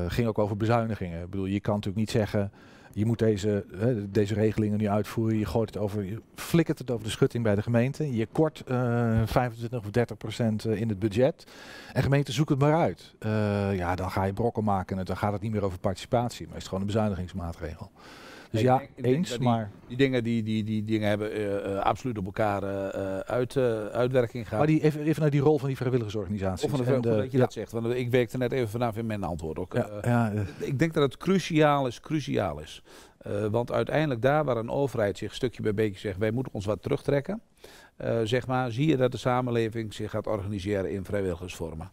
Ging ook over bezuinigingen. Ik bedoel, je kan natuurlijk niet zeggen, je moet deze, deze regelingen nu uitvoeren, je gooit het over, je flikkert het over de schutting bij de gemeente, je kort eh 25 of 30 procent eh, in het budget en gemeente zoek het maar uit. Eh, ja, dan ga je brokken maken en dan gaat het niet meer over participatie, maar is gewoon een bezuinigingsmaatregel. Dus ja, denk- ik denk eens, die- maar, Die dingen, die, die, die dingen hebben eh, eh, absoluut op elkaar eh, uit, uitwerking gehad. maar die, even, even naar die rol van die vrijwilligersorganisaties. of van de, En dat je ja, dat zegt, want ik werkte net even vanaf in mijn antwoord ook. ja, ja, ik denk dat het cruciaal is, cruciaal is. Want uiteindelijk daar waar een overheid zich stukje bij beetje zegt, wij moeten ons wat terugtrekken, zeg maar, zie je dat de samenleving zich gaat organiseren in vrijwilligersvormen.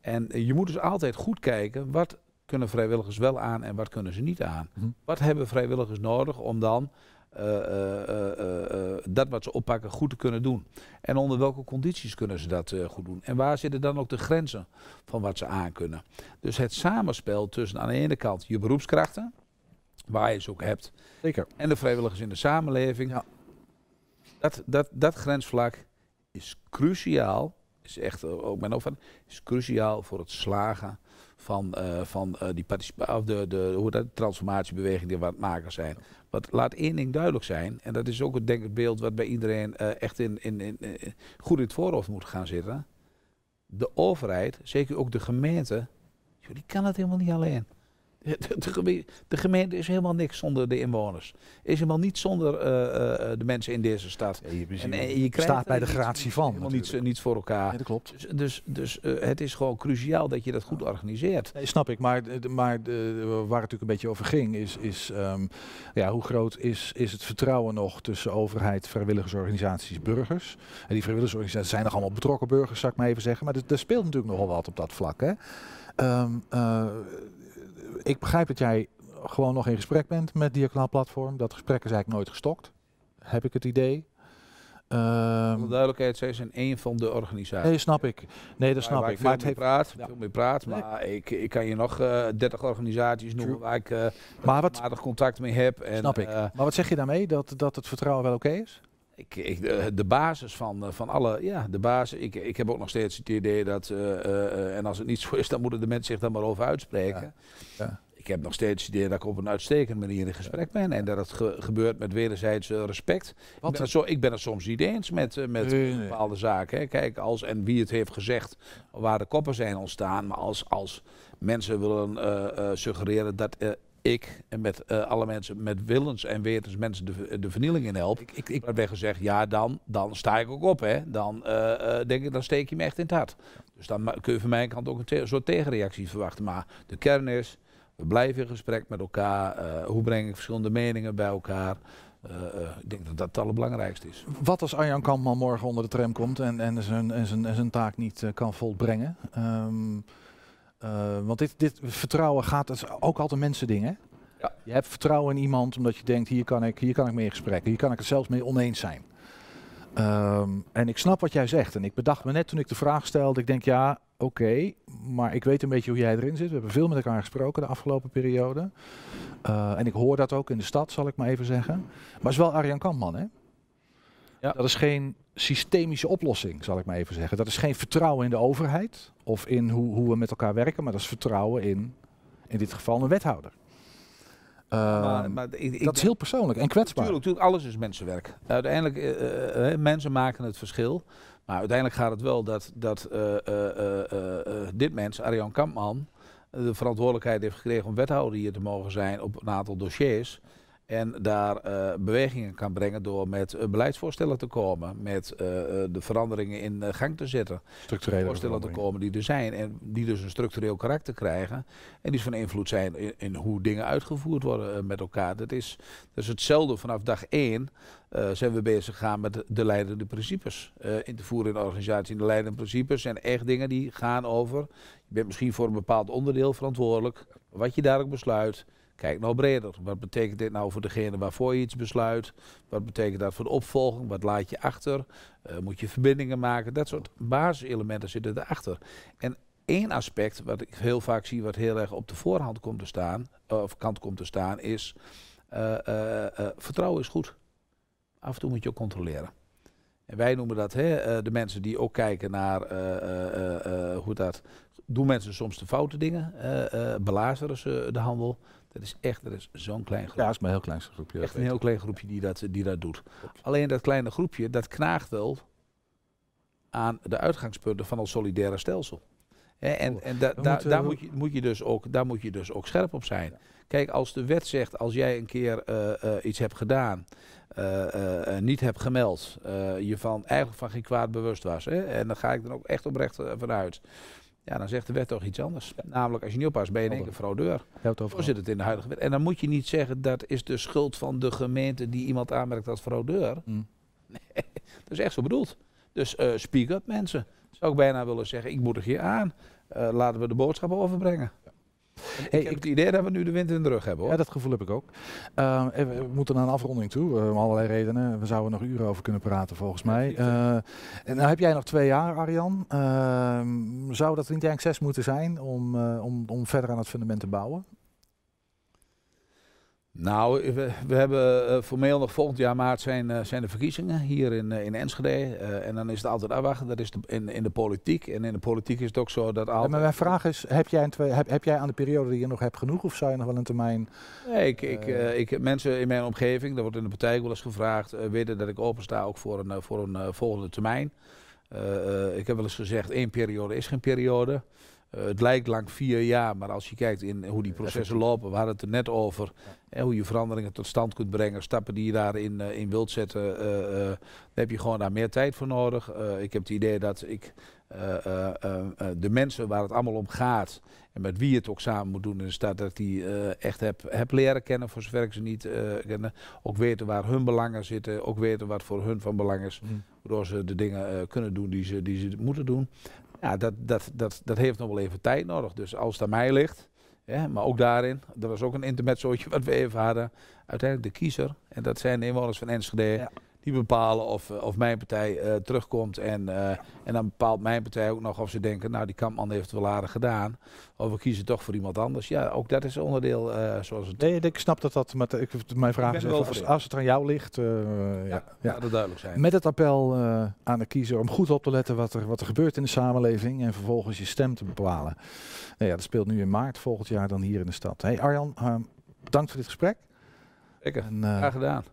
En je moet dus altijd goed kijken, wat kunnen vrijwilligers wel aan en wat kunnen ze niet aan? Mhm. Wat hebben vrijwilligers nodig om dan eh, eh, eh, dat wat ze oppakken goed te kunnen doen? En onder welke condities kunnen ze dat goed doen? En waar zitten dan ook de grenzen van wat ze aan kunnen? Dus het samenspel tussen aan de ene kant je beroepskrachten, waar je ze ook hebt, zeker. en de vrijwilligers in de samenleving. Ja. Dat, dat, dat grensvlak is cruciaal, is echt ook mijn opvatting, is cruciaal voor het slagen van, eh, van eh, die of de, de, hoe dat, transformatiebeweging die we aan het maken zijn. Want laat één ding duidelijk zijn, en dat is ook het denkbeeld wat bij iedereen eh, echt in, in, in, goed in het voorhoofd moet gaan zitten. De overheid, zeker ook de gemeente, die kan het helemaal niet alleen. De, de, geme- de gemeente is helemaal niks zonder de inwoners. Is helemaal niet zonder eh, eh, eh, de mensen in deze stad. Ja, je, En, je staat bij de gratie van. Helemaal niets, niets voor elkaar. Dat klopt. Dus, dus, dus het is gewoon cruciaal dat je dat goed organiseert. Nee, snap ik. Maar, maar de, waar het natuurlijk een beetje over ging, is, is ehm, ja, hoe groot is, is het vertrouwen nog tussen overheid, vrijwilligersorganisaties, burgers? En die vrijwilligersorganisaties zijn nog allemaal betrokken burgers, zou ik maar even zeggen. Maar er, speelt natuurlijk nogal wat op dat vlak. Hè? Ehm, eh, ik begrijp dat jij gewoon nog in gesprek bent met Diaconaal Platform. Dat gesprek is eigenlijk nooit gestokt, heb ik het idee. Voor de duidelijkheid, zij zijn één van de organisaties. nee, snap ik. Nee, dat Waar- snap waar ik. veel Maar het heeft, praat, Ja. veel mee praat, Nee. maar ik, ik kan je nog eh 30 organisaties noemen True. waar ik eh maar wat, contact mee heb. En, snap ik. eh, maar wat zeg je daarmee? Dat, dat het vertrouwen wel oké is? Ik, ik, de, basis van, eh, van alle, ja, de basis. Ik, ik heb ook nog steeds het idee dat, eh, eh, eh, en als het niet zo is, dan moeten de mensen zich daar maar over uitspreken. Ja. Ja. Ik heb nog steeds het idee dat ik op een uitstekende manier in gesprek ben en dat het ge- gebeurt met wederzijds eh, respect. Ik Wat- ben, het zo, ik ben het soms niet eens met, eh, met Nee, nee. bepaalde zaken. Hè. Kijk, als en wie het heeft gezegd, waar de koppen zijn ontstaan. Maar als, als mensen willen eh, eh, suggereren dat eh, ik en met eh, alle mensen, met willens en wetens mensen de, de vernieling in help. Ik, ik, werd gezegd, ja, dan, dan sta ik ook op. Hè. Dan eh, denk ik, dan steek je me echt in het hart. Dus dan kun je van mijn kant ook een te- soort tegenreactie verwachten. Maar de kern is, we blijven in gesprek met elkaar. Hoe breng ik verschillende meningen bij elkaar? Ik denk dat dat het allerbelangrijkste is. wat als Arjan Kampman morgen onder de tram komt en, en, zijn, en, zijn, en zijn taak niet kan volbrengen? Ehm, eh, want dit, dit vertrouwen gaat het is ook altijd mensen dingen. Ja. Je hebt vertrouwen in iemand omdat je denkt, hier kan ik, hier kan ik mee in gesprek. Hier kan ik het zelfs mee oneens zijn. Ehm, en ik snap wat jij zegt. En ik bedacht me net toen ik de vraag stelde, ik denk ja, oké, maar ik weet een beetje hoe jij erin zit. We hebben veel met elkaar gesproken de afgelopen periode. Eh, en ik hoor dat ook in de stad, zal ik maar even zeggen. Maar het is wel Arjan Kampman, hè? Ja. Dat is geen systemische oplossing, zal ik maar even zeggen. Dat is geen vertrouwen in de overheid of in hoe, hoe we met elkaar werken, maar dat is vertrouwen in, in dit geval, een wethouder. Ehm, maar ik- ik dat is heel persoonlijk en kwetsbaar. Tuurlijk, tuurlijk, alles is mensenwerk. Uiteindelijk, eh, mensen maken het verschil. Maar uiteindelijk gaat het wel dat, dat dit mens, Arjan Kampman, de verantwoordelijkheid heeft gekregen om wethouder hier te mogen zijn op een aantal dossiers. En daar eh, bewegingen kan brengen door met eh, beleidsvoorstellen te komen. Met eh, de veranderingen in gang te zetten. Structurele voorstellen te komen die er zijn. En die dus een structureel karakter krijgen. En die van invloed zijn in, in hoe dingen uitgevoerd worden met elkaar. Dat is, dat is hetzelfde vanaf dag één. zijn we bezig gegaan met de, de leidende principes. in te voeren in de organisatie. De leidende principes zijn echt dingen die gaan over. Je bent misschien voor een bepaald onderdeel verantwoordelijk. Wat je daar ook besluit. Kijk nou breder. Wat betekent dit nou voor degene waarvoor je iets besluit? Wat betekent dat voor de opvolging? Wat laat je achter? Eh, moet je verbindingen maken? Dat soort basiselementen zitten erachter. En één aspect wat ik heel vaak zie, wat heel erg op de voorhand komt te staan, of kant komt te staan, is eh, eh, eh, vertrouwen is goed. Af en toe moet je ook controleren. En wij noemen dat hè, eh, de mensen die ook kijken naar eh, eh, eh, eh, hoe dat. Doen mensen soms de foute dingen? eh eh, belazeren ze de handel? Dat is echt, dat is zo'n klein groep. Ja, dat is maar een heel klein groepje. Echt een heel klein groepje die dat, die dat doet. Alleen dat kleine groepje, dat knaagt wel aan de uitgangspunten van ons solidaire stelsel. En en da- da- daar, moet je, moet je dus ook, daar moet je dus ook scherp op zijn. Kijk, als de wet zegt, als jij een keer eh, eh, iets hebt gedaan, eh, niet hebt gemeld, je van, eigenlijk van geen kwaad bewust was, hè, en dan ga ik er ook echt oprecht vanuit. Ja, dan zegt de wet toch iets anders. Namelijk, als je niet oppast, ben je keer fraudeur. Zo zit het in de huidige wet. En dan moet je niet zeggen dat is de schuld van de gemeente die iemand aanmerkt als fraudeur. Mm. Dat is echt zo bedoeld. Dus eh speak up mensen. Zou ik bijna willen zeggen, ik moedig je aan. Eh, laten we de boodschap overbrengen. Hey, ik heb het idee dat we nu de wind in de rug hebben hoor. Ja, dat gevoel heb ik ook. Ehm, eh, we moeten naar een afronding toe, eh, om allerlei redenen. We zouden nog uren over kunnen praten, volgens mij. Eh, en nou heb jij nog twee jaar, Arjan. Ehm, zou dat niet eigenlijk zes moeten zijn om, eh, om, om verder aan het fundament te bouwen? Nou, we, we hebben eh, formeel nog volgend jaar maart zijn, eh, zijn de verkiezingen hier in, eh, in Enschede. En dan is het altijd afwachten. Dat is de, in, in de politiek. En in de politiek is het ook zo dat Ja, altijd... maar mijn vraag is, heb jij, een twee, heb, heb jij aan de periode die je nog hebt genoeg? Of zou je nog wel een termijn... Nee, ik, ik, ik mensen in mijn omgeving, dat wordt in de partij wel eens gevraagd, weten dat ik opensta ook voor een, voor een volgende termijn. Ik heb wel eens gezegd, één periode is geen periode. Eh, het lijkt lang vier jaar, maar als je kijkt in hoe die processen lopen, we hadden het er net over, hè, hoe je veranderingen tot stand kunt brengen, stappen die je daarin eh, in wilt zetten, eh, daar heb je gewoon daar meer tijd voor nodig. Ik heb het idee dat ik de mensen waar het allemaal om gaat, en met wie je het ook samen moet doen in de stad, dat ik die echt heb, heb leren kennen, voor zover ik ze niet kennen. Ook weten waar hun belangen zitten, ook weten wat voor hun van belang is, waardoor ze de dingen kunnen doen die ze, die ze moeten doen. Ja, dat, dat, dat, dat heeft nog wel even tijd nodig. Dus als het aan mij ligt, hè, maar ook daarin, dat was ook een intermezzootje wat we even hadden, uiteindelijk de kiezer, en dat zijn de inwoners van Enschede, Ja. Die bepalen of, eh, of mijn partij eh, terugkomt. En, eh, en dan bepaalt mijn partij ook nog of ze denken, nou die Kampman heeft het wel aardig gedaan. Of we kiezen toch voor iemand anders. Ja, ook dat is onderdeel zoals het Nee, ik snap dat dat... Maar ik, mijn vraag is even, als, het aan jou ligt... ja, ja. laat het duidelijk zijn. Met het appel aan de kiezer om goed op te letten wat er, wat er gebeurt in de samenleving en vervolgens je stem te bepalen. Nou ja, dat speelt nu in maart volgend jaar dan hier in de stad. Hey Arjan, bedankt voor dit gesprek. Zeker, En, eh, graag gedaan.